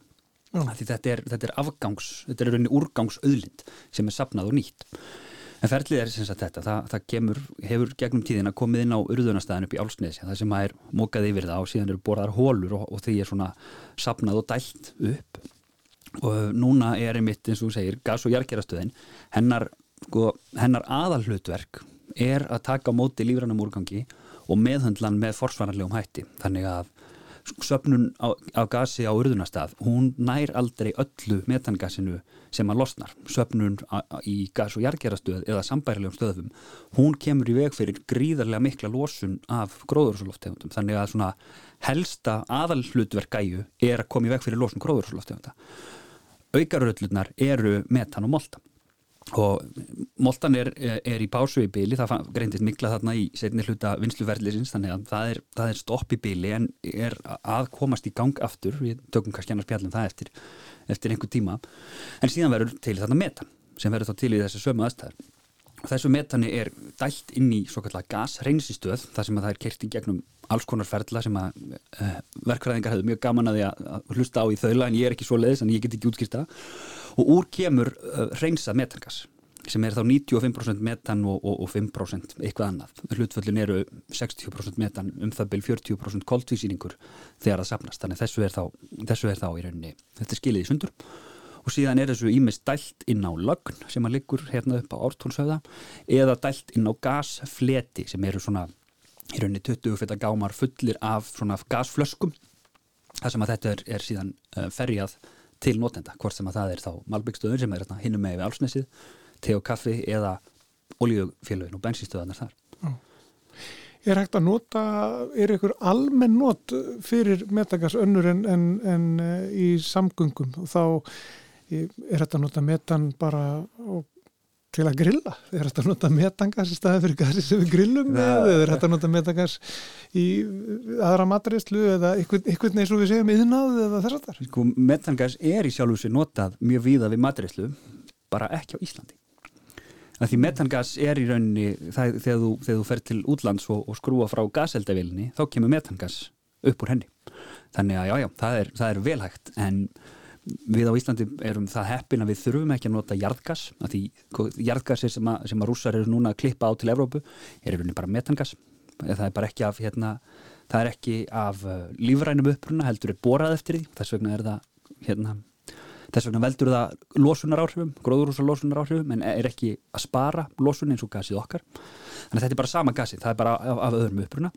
Þetta er, þetta er afgangs, þetta er í rauninni úrgangsauðlind sem er sapnað og nýtt En ferlið er sem sagt þetta, það, það kemur, hefur gegnum tíðina komið inn á urðunastæðin upp í Álsnesi, það sem er mókað yfir það og síðan eru borðar hólur og, og því er svona sapnað og dælt upp. Og núna er einmitt eins og þú segir gas- og jargerastöðin, hennar, sko, hennar aðalhlutverk er að taka móti lífrannum úrgangi og meðhundlan með forsvarnarlegum hætti, þannig að söpnun á, á gasi á urðunastað, hún nær aldrei öllu metangasinu sem að losnar. Söpnun á, í gas- og jargerastöð eða sambærilegum stöðum, hún kemur í veg fyrir gríðarlega mikla losun af gróðurúslofttegundum. Þannig að svona helsta aðalhlutverkæju er að koma í veg fyrir losun gróðurúslofttegunda. Aukaröðlunar eru metan og moltan og Moltan er, er í pásu í byli, það greindist mikla þarna í setni hluta vinsluverðlisins þannig að það er, það er stopp í byli en er að komast í gang aftur. Við tökum kannski annars pjallum það eftir, eftir einhver tíma. En síðan verður til þarna metan sem verður þá til í þessu sömu aðstæðar Þessu metani er dælt inn í svo kallar gasreinsistöð þar sem að það er kert í gegnum alls konar ferðla sem að uh, verkfræðingar hefur mjög gaman að því að hlusta á í þaula en ég er ekki svo leiðis en ég get ekki útskýrta og úr kemur uh, reynsað metangas sem er þá 95% metan og, og, og 5% eitthvað annað. Hlutföllin eru 60% metan um það byrj 40% koldvísýningur þegar það sapnast þannig þessu er þá, þessu er þá í rauninni þetta er skilið í sundur og síðan er þessu ímest dælt inn á lögn sem að liggur hérna upp á ártónsöða eða dælt inn á gasfleti sem eru svona í rauninni 20 fyrir gámar fullir af svona gasflöskum þar sem að þetta er, er síðan uh, ferjað til notenda, hvort sem að það er þá Malbyggstöður sem er hérna hinnum með við álsnesið te og kaffi eða oljufélagin og bensinstöðanar þar Já. Er hægt að nota, er ykkur almenn not fyrir metagas önnur en, en, en eh, í samgöngum og þá er þetta að nota metan bara til að grilla, er þetta að nota metangas í staði fyrir gasi sem við grillum ja. eða er þetta að nota metangas í aðra matreyslu eða ykkur neins og við segjum yðnáð eða þess að það sko, Metangas er í sjálf og sér notað mjög víða við matreyslu bara ekki á Íslandi. Að því metangas er í rauninni það, þegar, þú, þegar þú fer til útlands og, og skrúa frá gaseldavilni þá kemur metangas upp úr henni. Þannig að já já, það er, það er velhægt en við á Íslandi erum það heppin að við þurfum ekki að nota jarðgas að því jarðgasir sem, að, sem að rússar eru núna að klippa á til Evrópu er yfirlega bara metangas það er bara ekki af hérna, það er ekki af uh, lífrænum uppruna heldur er borað eftir því. Þess vegna er það hérna, þess vegna veldur það losunar áhrifum, gróðurúsa losunar áhrifum en er ekki að spara losun eins og gasið okkar. Þannig að þetta er bara sama gasið, það er bara af, af öðrum uppruna.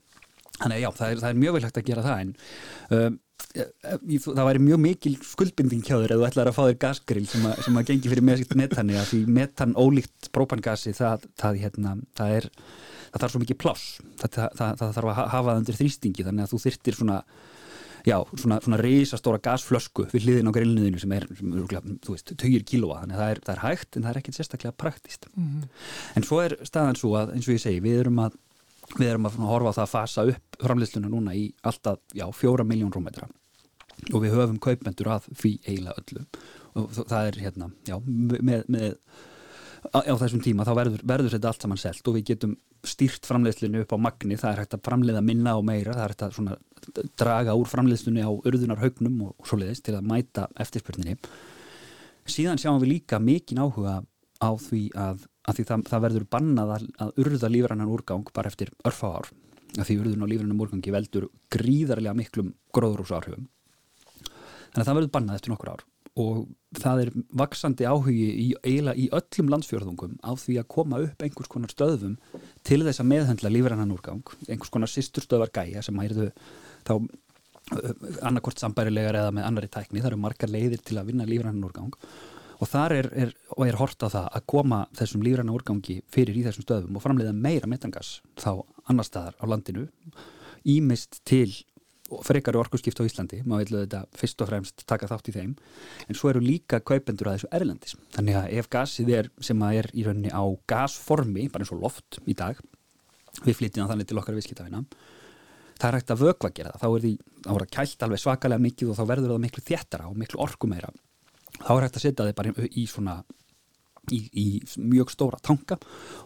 Þannig að já, það er, það er mjög vel hægt að gera það en um, það væri mjög mikil skuldbinding hjá þér ef þú ætlar að fá þér gasgrill sem, a, sem að gengi fyrir metani að því metan ólíkt própangasi það, það, hérna, það er það þarf svo mikið pláss. Það, það þarf að hafa það undir þrýstingi þannig að þú þyrtir svona já, svona, svona reysastóra gasflösku við hliðin á grillniðinu sem er, sem er þú veist, 20 kílóa, þannig að það er, það er hægt en það er ekkert sérstaklega praktist mm -hmm. en svo er staðan svo að, eins og ég segi, við erum að við erum að horfa á það að fasa upp framlýsluna núna í alltaf, já, fjóra miljón rúmmetra og við höfum kaupmendur að því eiginlega öllu. Og það er hérna, já, með, með á, þessum tíma þá verður, verður þetta allt saman selt. Og við getum stýrt framlýslinu upp á magni, það er hægt að framleiða minna og meira, það er hægt að svona draga úr framlýslinu á urðunarhaugnum og, og svo leiðist til að mæta eftirspurninni. Síðan sjáum við líka mikinn áhuga á því að að því það, það verður bannað að, að urða lífrannan úrgang bara eftir örfá ár. Að því urðun á lífrannum úrgangi veldur gríðarlega miklum gróðrúsárhugum þannig að það verður bannað eftir nokkur ár. Og það er vaksandi áhugi í, eiginlega í öllum landsfjörðungum á því að koma upp einhvers konar stöðum til þess að meðhendla lífrannan úrgang. Einhvers konar sýsturstöðvar gæja sem hægirðu þá annarkort sambærilegar eða með annari tækni. Það eru margar leiðir til að vinna lífrannan úrgang. Og þar er, er, er hort á það að koma þessum lífræna úrgangi fyrir í þessum stöðum og framleiða meira metangas þá annar staðar á landinu ímist til frekari orkurskipt á Íslandi, maður vilja þetta fyrst og fremst taka þátt í þeim. En svo eru líka kaupendur að þessu erlendis. Þannig að ef gasið er sem að er í rauninni á gasformi, bara eins og loft í dag, við flytjum þannig til okkar viðskiptafina það er hægt að vögva gera það, þá er því, þá er það kælt alveg svakalega mikið og þá verður það miklu þéttara og miklu orkumeira þá er hægt að setja þið bara í svona í, í mjög stóra tanka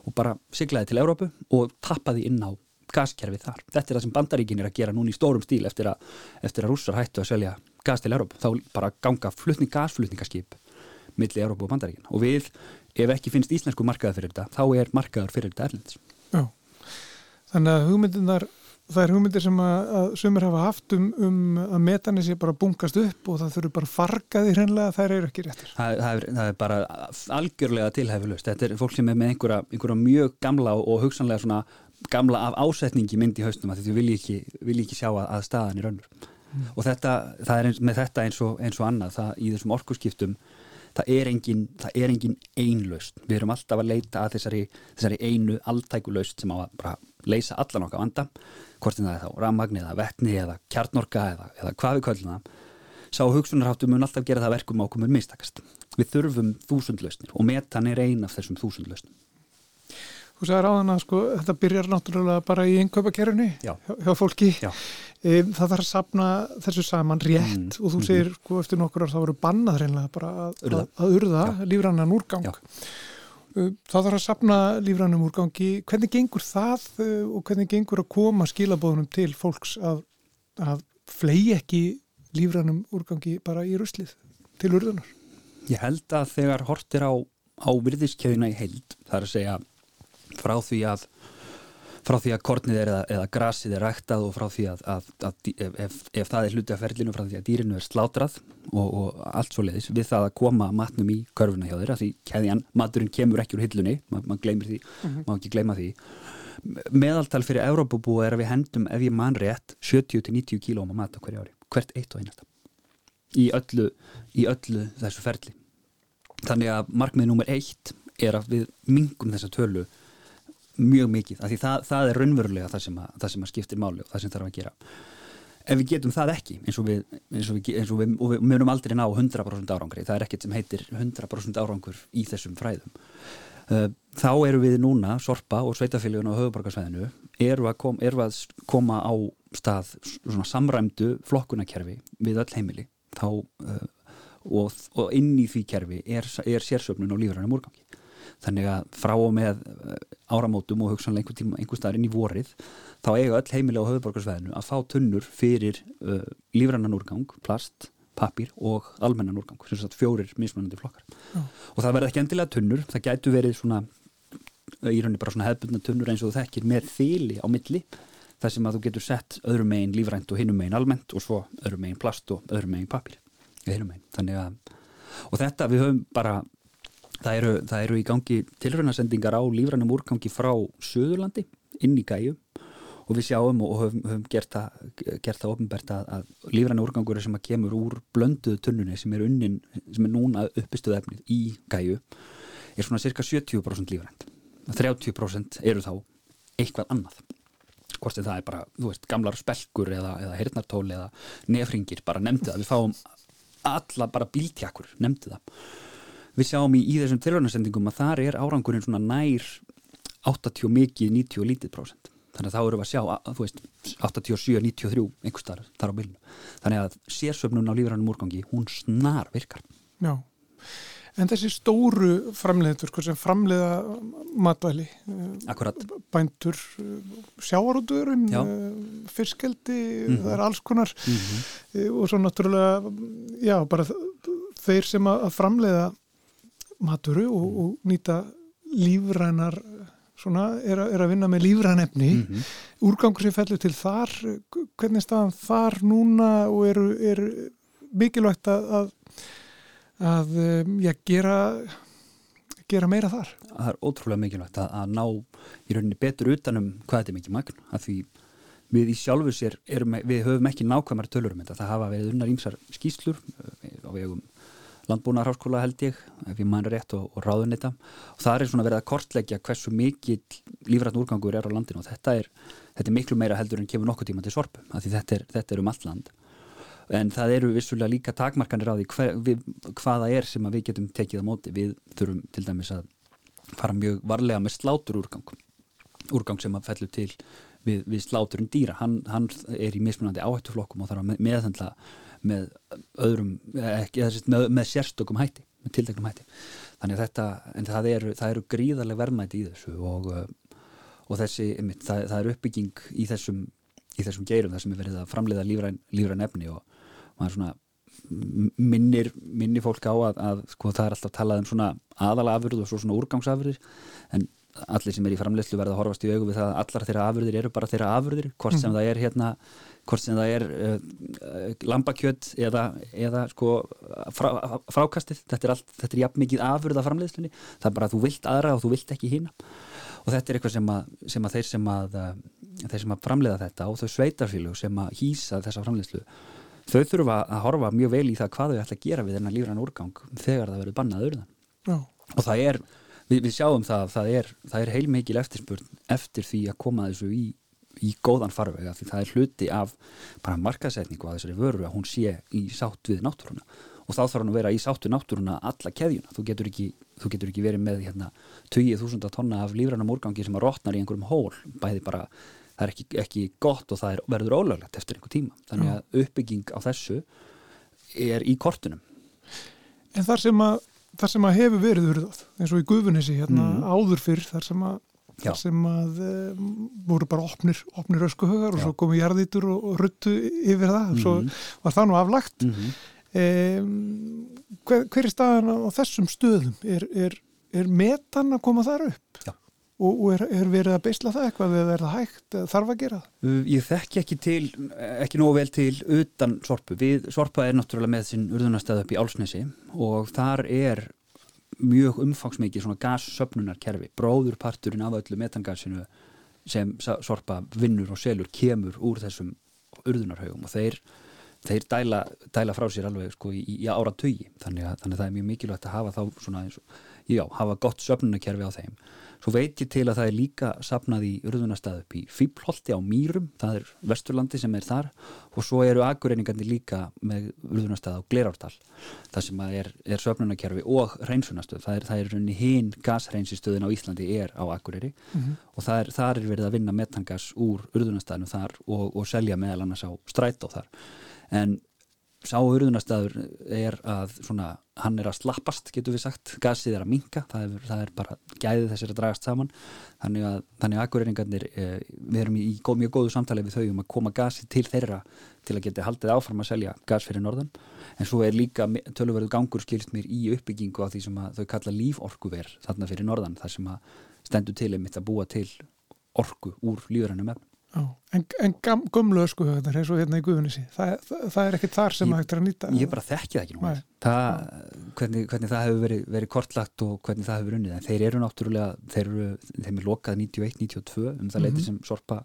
og bara sigla þið til Európu og tappa þið inn á gaskerfið þar. Þetta er það sem bandaríkin er að gera núna í stórum stíl eftir að, eftir að rússar hættu að selja gas til Európu. Þá bara ganga flutning gasflutningaskip millir Európu og bandaríkin. Og við, ef ekki finnst íslensku markaður fyrir þetta, þá er markaður fyrir þetta erlendis. Já, þannig að hugmyndunar það er hugmyndir sem að, að sumir hafa haft um, um að metani sé bara bunkast upp og það þurfu bara fargaði hreinlega það eru ekki réttir. Það, það, er, það er bara algjörlega tilhæfulust. Þetta er fólk sem er með einhverja, einhverja mjög gamla og hugsanlega svona gamla af ásetningi myndi í haustum að þetta vil ég ekki, vil ég ekki sjá að, að staðan er önnur. Mm. Og þetta, það er eins, með þetta eins og, eins og annað, það í þessum orkusskiptum það er engin, það er engin einlaust. Við erum alltaf að leita að þessari, þessari einu alltækuleust sem á að bara leysa allan okkar vanda hvort en það er þá rammagni eða vettni eða kjarnorka eða, eða hvað við kvöldum það sá hugsunarháttu mun alltaf gera það verkum ákomur mistakast. Við þurfum þúsundlausnir og metan er ein af þessum þúsundlausnum. Þú sagði ráðan að sko, þetta byrjar náttúrulega bara í einnkaupakerunni hjá, fólki. Já. E, það þarf að sapna þessu saman rétt mm, og þú mm, segir, sko, eftir nokkur ár þá eru bannað reynilega bara að urða, að, urða lífrannan úrgang. Já. Uh, það þarf að sapna lífrænum úrgangi. Hvernig gengur það uh, og hvernig gengur að koma skilabóðunum til fólks að, að flegi ekki lífrænum úrgangi bara í ruslið til urðunar? Ég held að þegar hortir á, á virðiskeiðina í held, það er að segja frá því að frá því að kornið er eða, eða grasið er ræktað og frá því að, að, að ef, ef, ef það er hluti af ferlinu frá því að dýrinu er slátrað og, og allt svo leiðis við það að koma matnum í körfuna hjá þeirra því keðjan, maturinn kemur ekki úr hillunni ma gleymir því, uh -huh. maður ekki gleyma því meðaltal fyrir Európabúa er að við hendum ef ég mann rétt 70-90 kílóma mat á hverju ári hvert eitt og einasta í öllu, í öllu þessu ferli þannig að markmið nummer eitt er að við mingum þessa tölu mjög mikið, af því það, það er raunverulega það sem, að, það sem að skiptir máli og það sem þarf að gera. Ef við getum það ekki eins og við, eins og við, eins og við, og við munum aldrei ná 100% árangri, það er ekkert sem heitir 100% árangur í þessum fræðum. Uh, þá eru við núna Sorpa og Sveitafélaginu og höfuborgarsvæðinu eru að, kom, eru að koma á stað svona samræmdu flokkunakerfi við öll heimili. Þá, uh, og, og inn í því kerfi er, er sérsöfnun og lífrænum úrgangi þannig að frá og með eh, áramótum og hugsanlega einhver tíma, einhver staðar inn í vorið þá eiga öll heimilega á höfuborgarsvæðinu að fá tunnur fyrir uh, lífrannan úrgang, plast pappir og almennan úrgang, sem sagt fjórir mismunandi flokkar. Já. Og það verði ekki endilega tunnur, það gætu verið svona í rauninni bara svona hefðbundna tunnur eins og þú þekkir með þýli á milli þar sem að þú getur sett öðrum megin lífrænt og hinum megin almennt og svo öðrum megin plast og öðrum megin pappir hinum megin, þannig að og þetta við höfum bara það eru, það eru í gangi tilröðnasendingar á lífrænum úrgangi frá Suðurlandi inn í gæju og við sjáum og höfum, höfum gert það, það ofnbært að, að lífræna úrgangur sem að kemur úr blönduðu tunnunni sem er unnin, sem er núna uppistuð efnið í gæju er svona cirka 70% lífrænt. 30% eru þá eitthvað annað. Hvort það er bara, þú veist, gamlar spelkur eða, eða hirnartóli eða nefringir bara nefndi það, við fáum alla bara bíltjakkur, nefndi það við sjáum í, í þessum tilhörnarsendingum að þar er árangurinn svona nær 80 mikið, 90 lítið prósent. Þannig að þá eru við að sjá, að, þú veist 87, 93, einhver starf þar á bylnu þannig að sérsöfnun á lífrænum úrgangi hún snar virkar. Já, en þessi stóru framleiður sko, sem framleiða matvæli Akkurat. bændur, sjáarúturinn Já. fiskeldi Mhm. það er alls konar. Mm og svo náttúrulega já, bara þeir sem að framleiða maturu og, Mhm. og nýta lífrænar svona, er, að- er að vinna með lífræn efni -hmm. úrgangur sem fellur til þar hvernig er staðan þar núna og eru, eru mikilvægt að að, að um, já, gera gera meira þar það er ótrúlega mikilvægt að, að ná í rauninni betur utanum hvað þetta er mikið magn af því við í sjálfu sér erum, við höfum ekki nákvæmar tölur um þetta það hafa verið unnar ímsar skýslur eh, á vegum landbúnaðarháskóla held ég ef ég mæna rétt og, og ráðunita og það er svona verið að kortleggja hversu mikill lífrætt úrgangur er á landinu. Og þetta er, þetta er miklu meira heldur en kemur nokkuð tíma til sorpu af því þetta er, þetta er um allt land. En það eru vissulega líka takmarkanir á því hver, við, hvaða er sem við getum tekið á móti. Við þurfum til dæmis að fara mjög varlega með slátur úrgang úrgang sem að fellur til við, við sláturinn dýra, hann, hann er í mismunandi áhættuflokkum og þarf að meðhendla með öðrum ekki, með, með sérstökum hætti með tildegnum hætti. Þannig að þetta, en það eru, það eru gríðarlega verðmæti í þessu og, uh, og þessi, einmitt, það, það er uppbygging í þessum, í þessum geirum þar sem er verið að framleiða lífræn, lífræn efni og maður svona minnir, minnir fólk á að, að sko, það er alltaf talað um svona aðalafurð og svo svona úrgangsafurðir en allir sem er í framleyslu verða að horfast í augu við það að allar þeirra afurðir eru bara þeirra afurðir hvort sem það er hérna hvort sem það er uh, lambakjöt eða, eða sko frá, frákastið, þetta er, allt, þetta er jafn mikið afurða framleyslunni, það er bara að þú vilt aðra og þú vilt ekki hína og þetta er eitthvað sem að, sem að þeir sem að uh, þeir sem að framleiða þetta og þau sveitarfílu sem að hýsa þessa framleyslu þau þurfa að horfa mjög vel í það hvað þau ætla að gera við þennan lífrann úrgang þegar það verður bannað urðan Já. og það er, við, við sjáum það að það er, það er heilmikil eftirspurn eftir því að koma þessu í, í góðan farvega því það er hluti af bara markasetningu að þessari vöru að hún sé í sátt við náttúruna. Og þá þarf hann að vera í sátt við náttúruna alla keðjuna, þú getur ekki, þú getur ekki verið með hérna 20.000 tonna af lífrannum úrgangi sem að rotnar í einhverjum hól. Bæði bara það er ekki, ekki gott og það er, verður ólöglegt eftir einhver tíma. Þannig að uppbygging á þessu er í kortunum. En þar sem að, þar sem að hefur verið urðað, eins og í Gufunissi hérna Mhm. áður fyrr, þar sem að, Já. sem að um, voru bara opnir, opnir öskuhögar og svo komu jarðítur og, og ruttu yfir það, svo Mhm. var það nú aflagt. mm -hmm. Um, hver, hver er staðan á þessum stöðum? Er, er, er metan að koma þar upp? Já. Og, og er, er verið að beisla það eitthvað eða er það hægt, þarf að gera það? Ég þekki ekki til, ekki nógu vel til utan sorpu. Við, sorpa er náttúrulega með sinn urðunarstæð upp í Álsnesi og þar er mjög umfangsmikið svona gassöfnunarkerfi. Bróðurparturinn af öllu metangasinu sem sorpa vinnur og selur kemur úr þessum urðunarhaugum og þeir, þeir dæla, dæla frá sér alveg sko í, í ára tugi. Þannig að, þannig að það er mjög mikilvægt að hafa þá svona já, hafa gott söfnunarkerfi á þeim. Svo veit ég til að það er líka sapnað í urðunarstað upp í Fíblholti á Mýrum, það er Vesturlandi sem er þar og svo eru akureyningarnir líka með urðunarstað á Glerárdal það sem er, er söfnunarkerfi og hreinsunastöð, það er, það er runni hinn gashreinsinstöðin á Íslandi er á Akureyri og það er, þar er verið að vinna metangas úr urðunarstaðinu þar og, og selja meðal annars á strætó þar. En sá urðunarstaður er að svona hann er að slappast, getur við sagt. Gasið er að minka, það er, það er bara gæðið þessir að dragast saman. Þannig að, þannig að akkurreiningarnir, eh, við erum í góð, mjög góðu samtali við þau um að koma gasið til þeirra til að geta haldið áfram að selja gas fyrir norðan, en svo er líka tölurverðu gangur skilst mér í uppbyggingu á því sem þau kalla líforkuver þarna fyrir norðan, þar sem að stendur til einmitt að búa til orku úr lífrænum efnum Já, en, en gumlu ösku höfðar eins og hérna í Guðunissi, það, það, það er ekki þar sem ég, hægt er að nýta Ég bara þekki það ekki nú það, hvernig, hvernig það hefur verið, verið kortlagt og hvernig það hefur unnið. En þeir eru náttúrulega, þeir eru þeim er lokað 91-92 um það mm -hmm. leiti sem Sorpa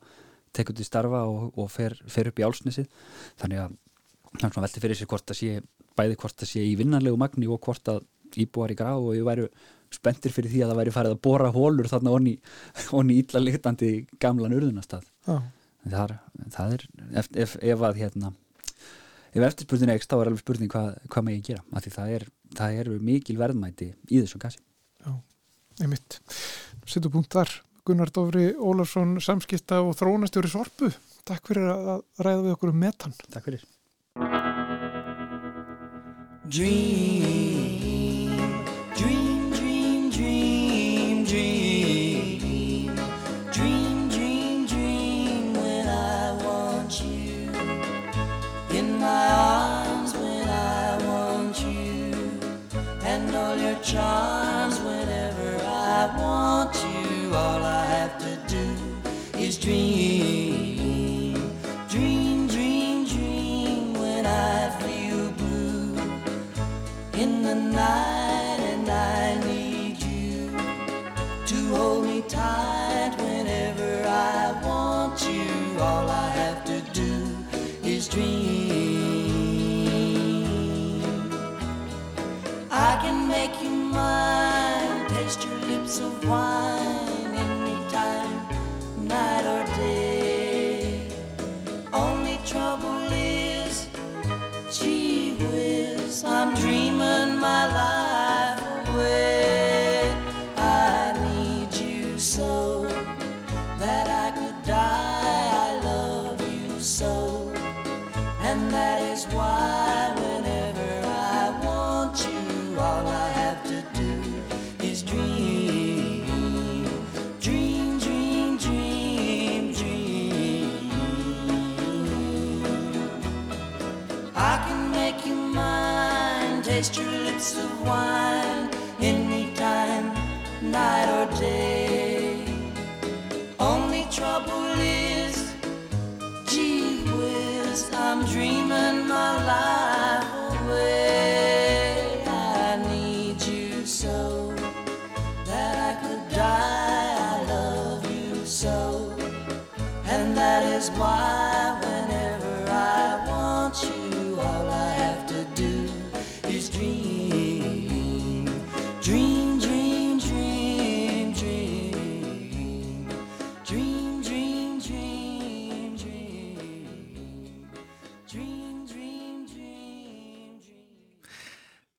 tekur til starfa og, og fer, fer upp í álsnisið þannig að hann svona velti fyrir sig hvort það sé bæði hvort það sé í vinnanlegu magni og hvort að íbúar í grá og ég væru spenntir fyrir því að það væri farið að bóra hólur þarna onni, onni ítla litandi gamlan urðunastað það, það er ef, ef, ef að hérna ef eftirspurning er ekki þá er alveg spurning hvað, hvað maður ég gera af því það er, það er mikil verðmæti í þessu gasi. Já, einmitt. Sittu punkt þar, Gunnar Dófri Ólafsson, samskipta og þrónastjóri Sorpu Takk fyrir að ræða við okkur um metan. Takk fyrir. Dream, do dream Dream, dream, dream when I feel blue in the night and I need you to hold me tight whenever I want you. All I have to do is dream. I can make you mine, taste your lips of wine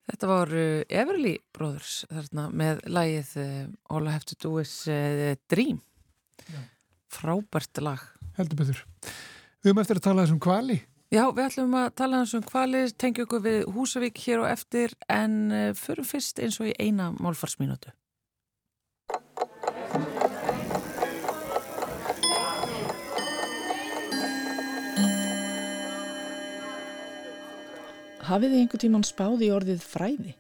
Þetta var Everly Brothers þarna, með lagið uh, All I Have To Do Is uh, Dream. Frábært lag. Heldur betur. Við höfum eftir að tala þessum kvali Já, við ætlum að tala þessum kvali tengja okkur við Húsavík hér og eftir en uh, förum fyrst eins og í eina málfarsmínútu Hafið þið einhver tíman spáð í orðið fræði?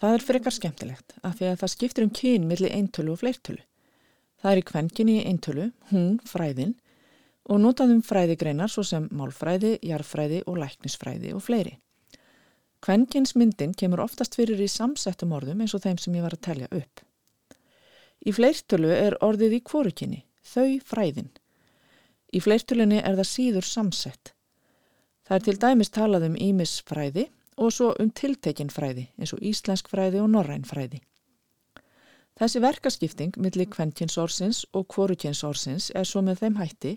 Það er frekar skemmtilegt af því að það skiptir um kyn millir eintölu og fleirtölu. Það er í kvenkinni eintölu, hún, fræðin og notaðum fræðigreinar svo sem málfræði, jarfræði og læknisfræði og fleiri. Kvenkinsmyndin kemur oftast fyrir í samsettum orðum eins og þeim sem ég var að telja upp. Í fleirtölu er orðið í kvorukinni, þau fræðin. Í fleirtölunni er það síður samsett. Það er til dæmis talað um ímisfræði og svo um tiltekinn fræði eins og íslensk fræði og norræn fræði. Þessi verkaskipting millir kvenkinsorsins og kvorukinsorsins er svo með þeim hætti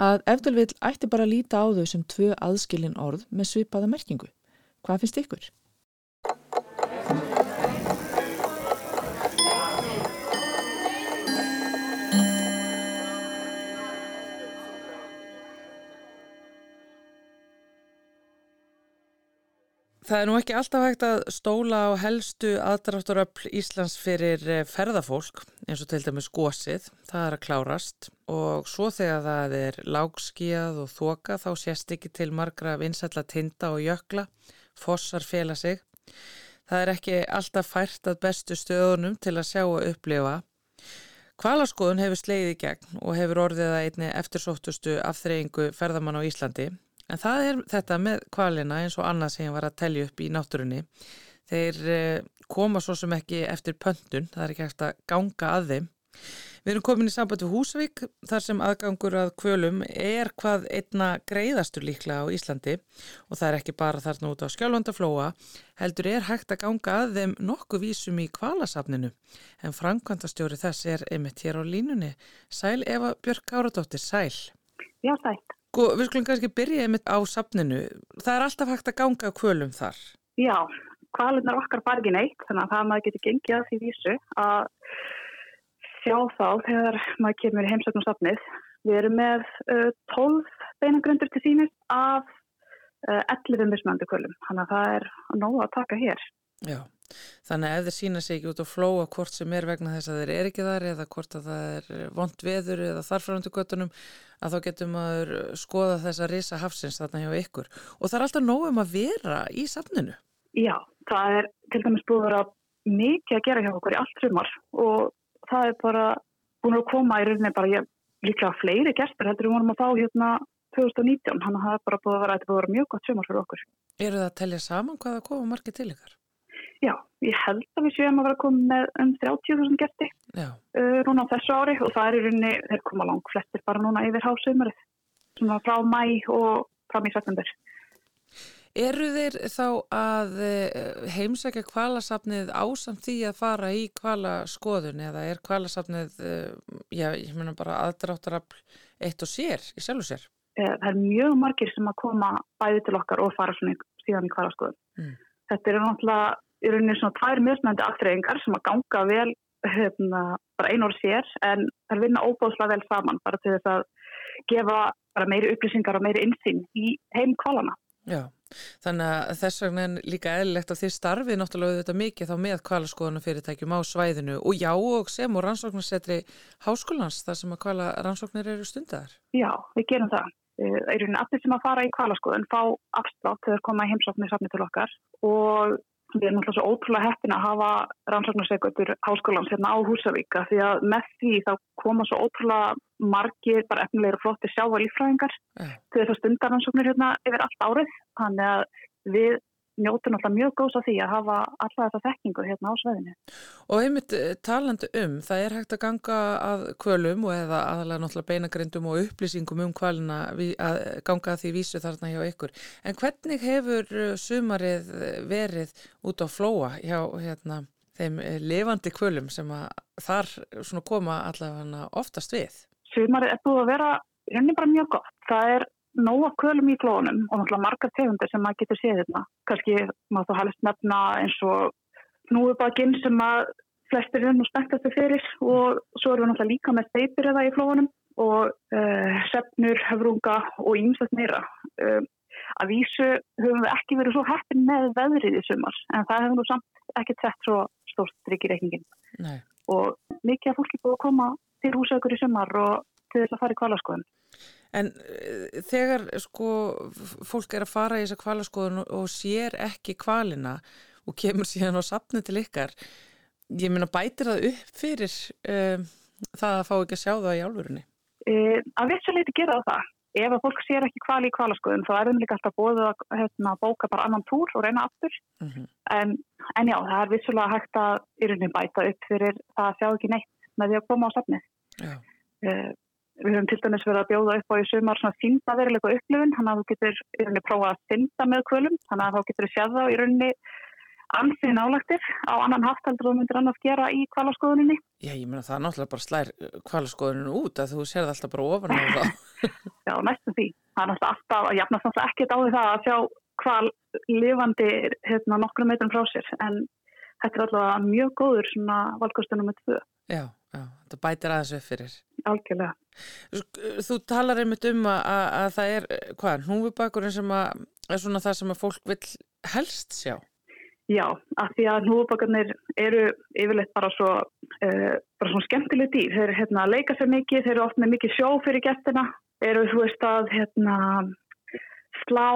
að eftir vil ætti bara líta á þau sem tvö aðskilin orð með svipaða merkingu. Hvað finnst ykkur? Það er nú ekki alltaf hægt að stóla á helstu aðdrátturöfl Íslands fyrir eh, ferðafólk eins og til dæmis gósið, það er að klárast og svo þegar það er lágskíjað og þoka þá sést ekki til margra vinsætla tinda og jökla, fossar fela sig. Það er ekki alltaf fært að bestu stöðunum til að sjá og upplifa. Kvalaskoðun hefur sleiði gegn og hefur orðið að einni eftirsóttustu afþreyingu ferðamann á Íslandi En það er þetta með kvalina eins og annað sem ég var að tellja upp í náttúrunni. Þeir eh, koma svo sem ekki eftir pöntun, það er ekki eftir að ganga að þeim. Við erum komin í samband við Húsavík þar sem aðgangur að kvölum er hvað einna greiðastur líklega á Íslandi og það er ekki bara þarna út á skjálfandaflóa, heldur er hægt að ganga að þeim nokkuð vísum í kvalasafninu en framkvæmdastjóri þess er einmitt hér á línunni. Sæl Eva Björk Áradóttir, sæl. Já, sætt. Sko, við skulum kannski byrja einmitt á safninu. Það er alltaf hægt að ganga kvölum þar. Já, kvalunar okkar bara ekki neitt, þannig að það maður getur gengið að því vísu að sjá þá þegar maður kemur í heimsögnum safnið. Við erum með uh, 12 beinagrundur til sínist af uh, 11 mismöndu kvölum, þannig að það er nóg að taka hér. Já, þannig að ef þeir sína sig ekki út á flóa hvort sem er vegna þess að þeir er ekki þar eða hvort að það er vond veður eða þarfræntu göttunum að þá getum maður skoða þessa risa hafsins þarna hjá ykkur og það er alltaf nógum að vera í safninu. Já, það er til dæmis búið að vera mikið að gera hjá okkur í allt sumar og það er bara búin að koma í rauninni bara ég, líklega fleiri gestur heldur við vorum að fá hérna 2019, hann er bara búið að vera, búið að vera mjög gott sumar fyrir okkur. Eru það að tellja saman hvaða koma margir til ykkar? Já, ég held að við séum að vera komið með um 30.000 gesti uh, núna á þessu ári og það er í rauninni, þeir koma langt flestir bara núna yfir hásaumarið, svona frá mæ og fram í september. Eru þeir þá að heimsækja kvalasafnið ásamt því að fara í kvalaskoðun eða er kvalasafnið, já, ég meina bara aðdráttarafl eitt og sér, í sjálfu sér? Það er mjög margir sem að koma bæði til okkar og fara svona síðan í kvalaskoðun. Mm. Þetta eru náttúrulega í rauninni svona tvær mismöndi aftreyingar sem að ganga vel hérna, bara einu orð sér en það vinna óbóðslega vel saman bara til þess að gefa meiri upplýsingar og meiri insýn í heim kvalana. Já, þannig að þess vegna er líka eðlilegt að þið starfið náttúrulega þetta mikið þá með kvalaskoðunum fyrirtækjum á svæðinu og já og sem og rannsóknarsetri háskólans þar sem að kvala rannsóknir eru stundar. Já, við gerum það. Er rauninni allir sem að fara í kvalaskoðun fá afslátt þegar koma í heimsóknir safni til okkar og Við erum alltaf svo ótrúlega heppin að hafa rannsóknarsveikur háskólans hérna á Húsavíka því að með því þá koma svo ótrúlega margir bara efnilegir og flottir sjáva lífræðingar uh. til þess að stundar rannsóknir hérna yfir allt árið. Þannig að við njótum alltaf mjög góðs að því að hafa alla þessa þekkingu hérna á sveðinu. Og einmitt talandu um, það er hægt að ganga að kvölum og eða aðalega náttúrulega beinagrindum og upplýsingum um kvalina að ganga að því vísu þarna hjá ykkur. En hvernig hefur sumarið verið út á flóa hjá hérna, þeim levandi kvölum sem að þar koma allavega oftast við? Sumarið er búið að vera henni bara mjög gott. Það er nóga kvölum í flónum og náttúrulega margar tegundir sem maður getur séð hérna. Kanski maður þá halist nefna eins og núubakinn sem að flestir nú spenntastu fyrir og svo erum við náttúrulega líka með steipir eða í flónum og uh, sefnur, höfrunga og ímsett meira. Uh, að vísu höfum við ekki verið svo heppin með veðrið í sumar en það hefur nú samt ekki sett svo stórt drikk í reikningin. Nei. Og mikið að fólki búið að koma til húsaukur í sumar og til þess að fara í kvalaskoðun. En uh, þegar sko fólk er að fara í þessa kvalaskoðun og sér ekki kvalina og kemur síðan á sapni til ykkar, ég meina bætir það upp fyrir uh, það að fá ekki að sjá það í álfurinni? Uh, að vissuleiti gera það. Ef að fólk sér ekki kvali í kvalaskoðun þá er það líka alltaf bóðið að hérna, bóka bara annan túr og reyna aftur. Uh -huh. en, en já, það er vissulega hægt að í rauninni bæta upp fyrir það að sjá ekki neitt með því að koma á sapnið. Já. Við höfum til dæmis verið að bjóða upp á í sumar svona síndaveruleika upplifun, þannig að þú getur í rauninni prófa að synda með kvölum, þannig að þá getur þú séð þá í rauninni ansið nálagtir á annan haft heldur þú myndir annars gera í kvalaskoðuninni. Já, ég meina það er náttúrulega bara slær kvalaskoðuninu út að þú sér það alltaf bara ofan á það. Já, næstum því. Það er náttúrulega alltaf að jafnast náttúrulega ekkert á því það að sjá hval lifandi hérna nokkru metrum frá sér, en þetta er alltaf mjög góður svona valkostunum með tvö. Já, já, þetta bætir aðeins upp fyrir. Algjörlega. Þú talar einmitt um að, að það er, hvað, hnúfubakurinn sem að er svona það sem að fólk vil helst sjá? Já, af því að hnúðubakarnir eru yfirleitt bara svo, uh, bara svona skemmtileg dýr. Þeir hérna, leika sér mikið, þeir eru oft með mikið sjó fyrir gestina, eru þú veist að hérna, slá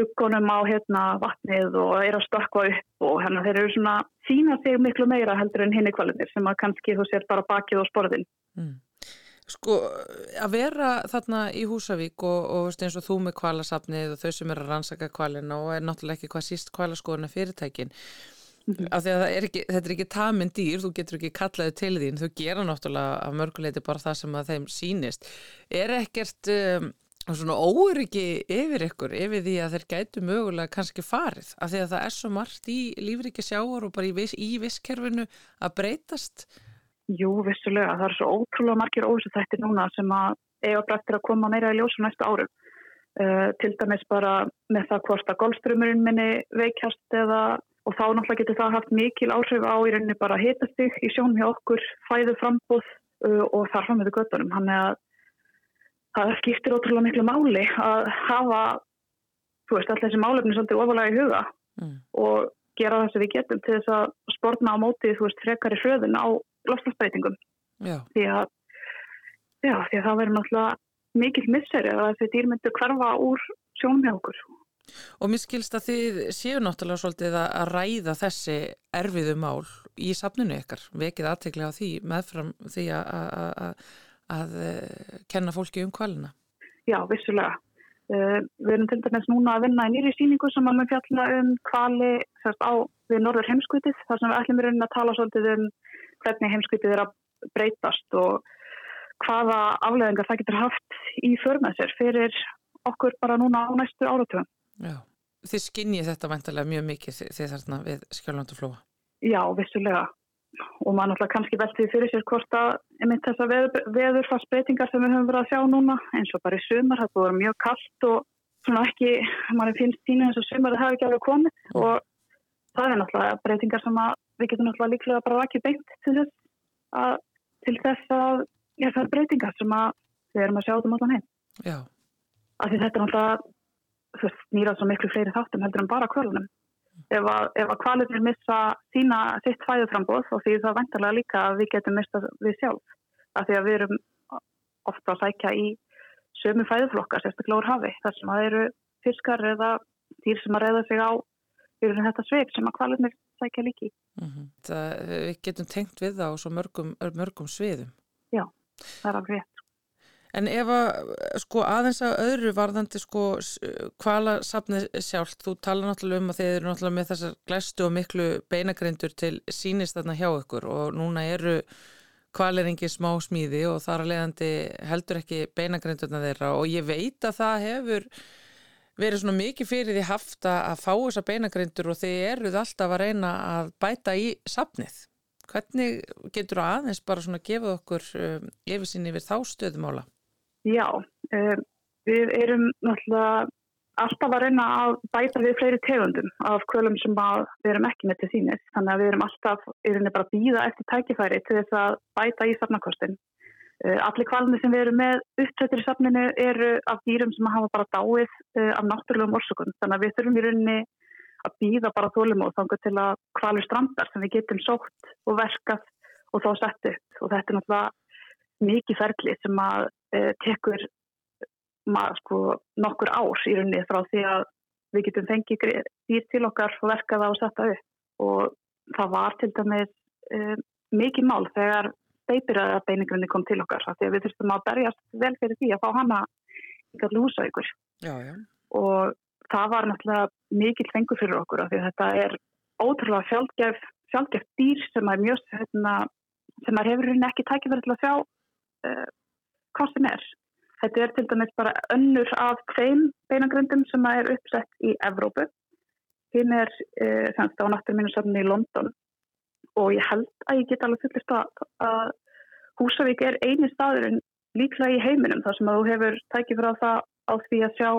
uggunum á hérna, vatnið og eru að stökkva upp og hérna, þeir eru svona sína sig miklu meira heldur en hinni kvalinir sem að kannski þú sér bara bakið og sporðin. Mm. Sko, að vera þarna í Húsavík og, og eins og þú með kvalasafnið og þau sem er að rannsaka kvalina og er náttúrulega ekki hvað síst kvalaskoðuna fyrirtækin Mhm. af því að er ekki, þetta er ekki tamin dýr, þú getur ekki kallaði til þín, þau gera náttúrulega af mörguleiti bara það sem að þeim sýnist. Er ekkert um, svona óryggi yfir ykkur, yfir því að þeir gætu mögulega kannski farið, af því að það er svo margt í lífriki sjáar og bara í, viss, í visskerfinu að breytast? Jú, vissulega. Það eru svo ótrúlega margir óvissu þættir núna sem að eiga brættir að koma meira í ljósum næstu árum. Uh, til dæmis bara með það hvort að golfströmmurinn minni veikjast eða og þá náttúrulega getur það haft mikil áhrif á í rauninni bara hitastig í sjónum hjá okkur, fæðu frambúð uh, og þar fram með göttunum. Þannig að það skiptir ótrúlega miklu máli að hafa, veist, alltaf þessi málefni svolítið ofalega í huga Mm. og gera það sem við getum til þess að sportna á móti, þú veist, frekari hröðun á lofslagsbreytingum Já. því að, já, því að það verður náttúrulega mikill misseri að þessi dýr myndu hverfa úr sjónum okkur. Og mér skilst að þið séu náttúrulega svolítið að ræða þessi erfiðu mál í safninu ykkar, vekið aðtekli á því meðfram því að, að, eh, kenna fólki um kvalina. Já, vissulega. Uh, við erum til dæmis núna að vinna í nýri síningu sem að með fjalla um kvali sérst, á við norður heimskvitið þar sem við ætlum í rauninni að tala svolítið um hvernig heimskvitið er að breytast og hvaða afleðingar það getur haft í förmað sér fyrir okkur bara núna á næstu áratugum. Já. Þið skinnið þetta vantarlega mjög mikið þið þarna við skjálfandu flóa. Já, vissulega. Og maður náttúrulega kannski veltið fyrir sér hvort að einmitt þessar veður, veðurfarsbreytingar sem við höfum verið að sjá núna, eins og bara í sumar, það vera mjög kallt og svona ekki, maður finnst tínu eins og sumar það hefur ekki alveg komið. Og það er náttúrulega breytingar sem að við getum náttúrulega líklega bara ekki beint til þess að, til þess að já, það er breytingar sem að við erum að sjá um allan heim. Af því þetta er náttúrulega, nýrað svo miklu fleiri þáttum heldur en bara kvölunum ef að, að kvalirnir missa sína sitt fæðuframbóð og því það vendarlega líka að við getum mista við sjálf af því að við erum ofta að sækja í sömu fæðuflokka sérstaklega úr hafi þar sem að eru fiskar eða dýr sem að reyða sig á yfir þetta sveip sem að kvalirnir sækja líki. Mm Það, við getum tengt við það á svo mörgum, mörgum sviðum. Já, það er alveg rétt. En ef að sko aðeins að öðru varðandi sko hvala safnið sjálft, þú tala náttúrulega um að þið eru náttúrulega með þessar glæstu og miklu beinagrindur til sínist þarna hjá ykkur og núna eru kvaleringi smá smíði og þar að leiðandi heldur ekki beinagrindurna þeirra og ég veit að það hefur verið svona mikið fyrir því haft að fá þessa beinagrindur og þið eruð alltaf að reyna að bæta í safnið. Hvernig getur aðeins bara svona gefið okkur um, yfirsýn yfir þá stöðumála? Já, um, við erum náttúrulega alltaf að reyna að bæta við fleiri tegundum af kvölum sem við erum ekki með til sínist. Þannig að við erum alltaf í rauninni bara að býða eftir tækifæri til þess að bæta í safnakostin. Uh, allir kvalmi sem við erum með upptættir í safninu eru af dýrum sem hafa bara dáið uh, af náttúrulegum orsökun. Þannig að við þurfum í rauninni að býða bara þólum og þangar til að kvalur strandar sem við getum sótt og verkað og þá sett upp. Og þetta er náttúrulega mikið ferli sem að uh, tekur maður sko nokkur ár í rauninni frá því að við getum fengið dýr til okkar og verka það og setja upp og það var til dæmis um, mikið mál þegar steipiröða beiningrunni kom til okkar því að við þurftum að berjast vel fyrir því að fá hana í lúsa ykkur já, já. og það var náttúrulega mikið fengur fyrir okkur því að þetta er ótrúlega sjálfgef, sjálfgef dýr sem er mjög hérna, sem er hefur rauninni ekki tækifæri til að sjá uh, hvað sem er Þetta er til dæmis bara önnur af tveim beinagröndum sem er uppsett í Evrópu. Hinn er e, semst á náttúruminnarsafni í London og ég held að ég get alveg fullist að, að Húsavík er eini staðurinn líklega í heiminum þar sem að þú hefur tækið frá það á því að sjá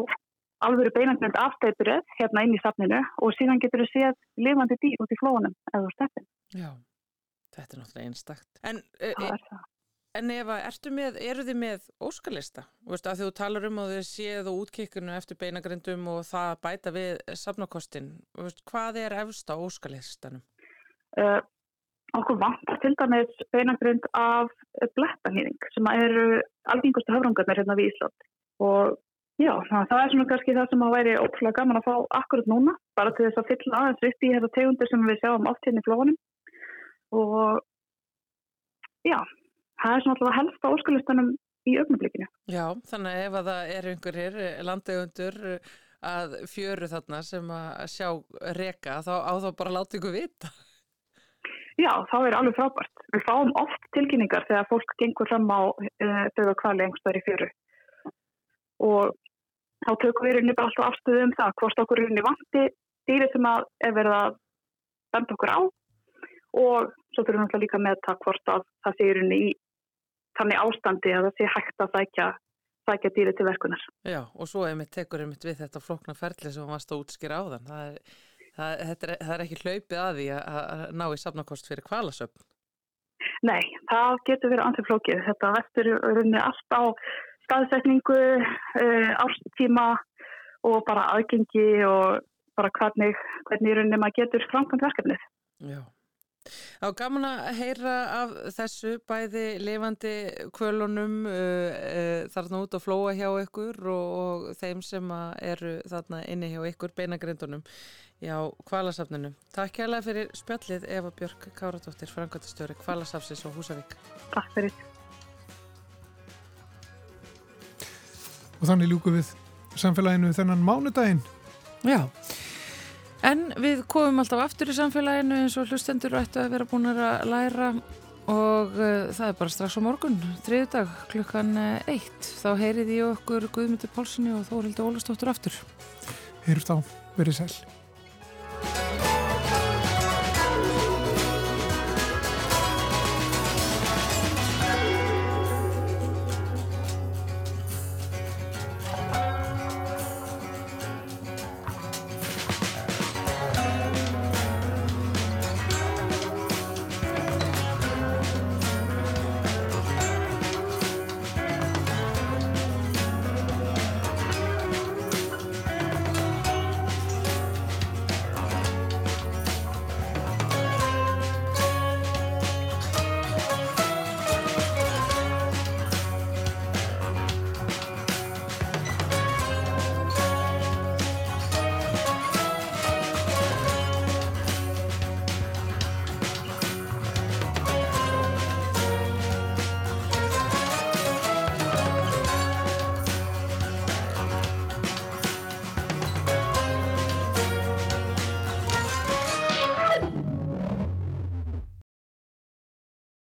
alvöru beinagrönd afstæpurið hérna inn í safninu og síðan getur þú séð lifandi dýr út í flónum eða úr steppin. Já, þetta er náttúrulega einstakt. En, e, það er það. En með, eru þið með óskalista? Þú veist, að þú talar um að þið séð og útkikkinu eftir beinagrindum og það bæta við safnakostin. Þú veist, hvað er efst á óskalistanum? Uh, okkur vantar til dæmis beinagrind af blettanýðing sem eru algengustu höfrungarnir hérna við Ísland og já, það er svona kannski það sem að væri ótrúlega gaman að fá akkurat núna bara til þess að fylla aðeins upp í þetta tegundir sem við sjáum oft hérna í flóðunum og já, það er svona alltaf helst á óskalistanum í augnablikinu. Já, þannig að ef að það er einhverjir landegundur að fjöru þarna sem að sjá reka þá á þá bara láta ykkur vita. Já, þá er alveg frábært. Við fáum oft tilkynningar þegar fólk gengur fram á uh, döða kvali einhverstaðar í fjöru og þá tökum við rauninni bara alltaf afstöðu um það hvort okkur rauninni vanti dýri sem að er verið að benda okkur á og svo þurfum við alltaf líka með það hvort að það sé rauninni í þannig ástandi að það sé hægt að sækja, sækja dýri til verkunar. Já, og svo einmitt tekur einmitt við þetta flokna ferli sem varst að útskýra á þann. Það er, það, er, það er ekki hlaupið að því að, að ná í safnakost fyrir kvalasöfn. Nei, það getur verið andri flókið. Þetta vestur rauninni allt á staðsetningu, uh, árstíma og bara aðgengi og bara hvernig, hvernig rauninni maður getur framkvæmt verkefnið. Já. Á gaman að heyra af þessu bæði lifandi kvölunum uh, uh, þarna út að flóa hjá ykkur og, og þeim sem eru þarna inni hjá ykkur beinagrindunum já, kvalasafninu. Takk hérlega fyrir spjallið Eva Björk Káradóttir, frangöndastjóri Kvalasafsins og Húsavík. Takk fyrir. Og þannig ljúku við samfélaginu þennan mánudaginn. Já. En við komum alltaf aftur í samfélaginu eins og hlustendur ættu að vera búin að læra og uh, það er bara strax á morgun, þriðu dag, klukkan eitt. Þá heyrið ég okkur Guðmyndur Pálssoni og Þórildi Ólastóttur aftur. Heyrust á, verið sæl.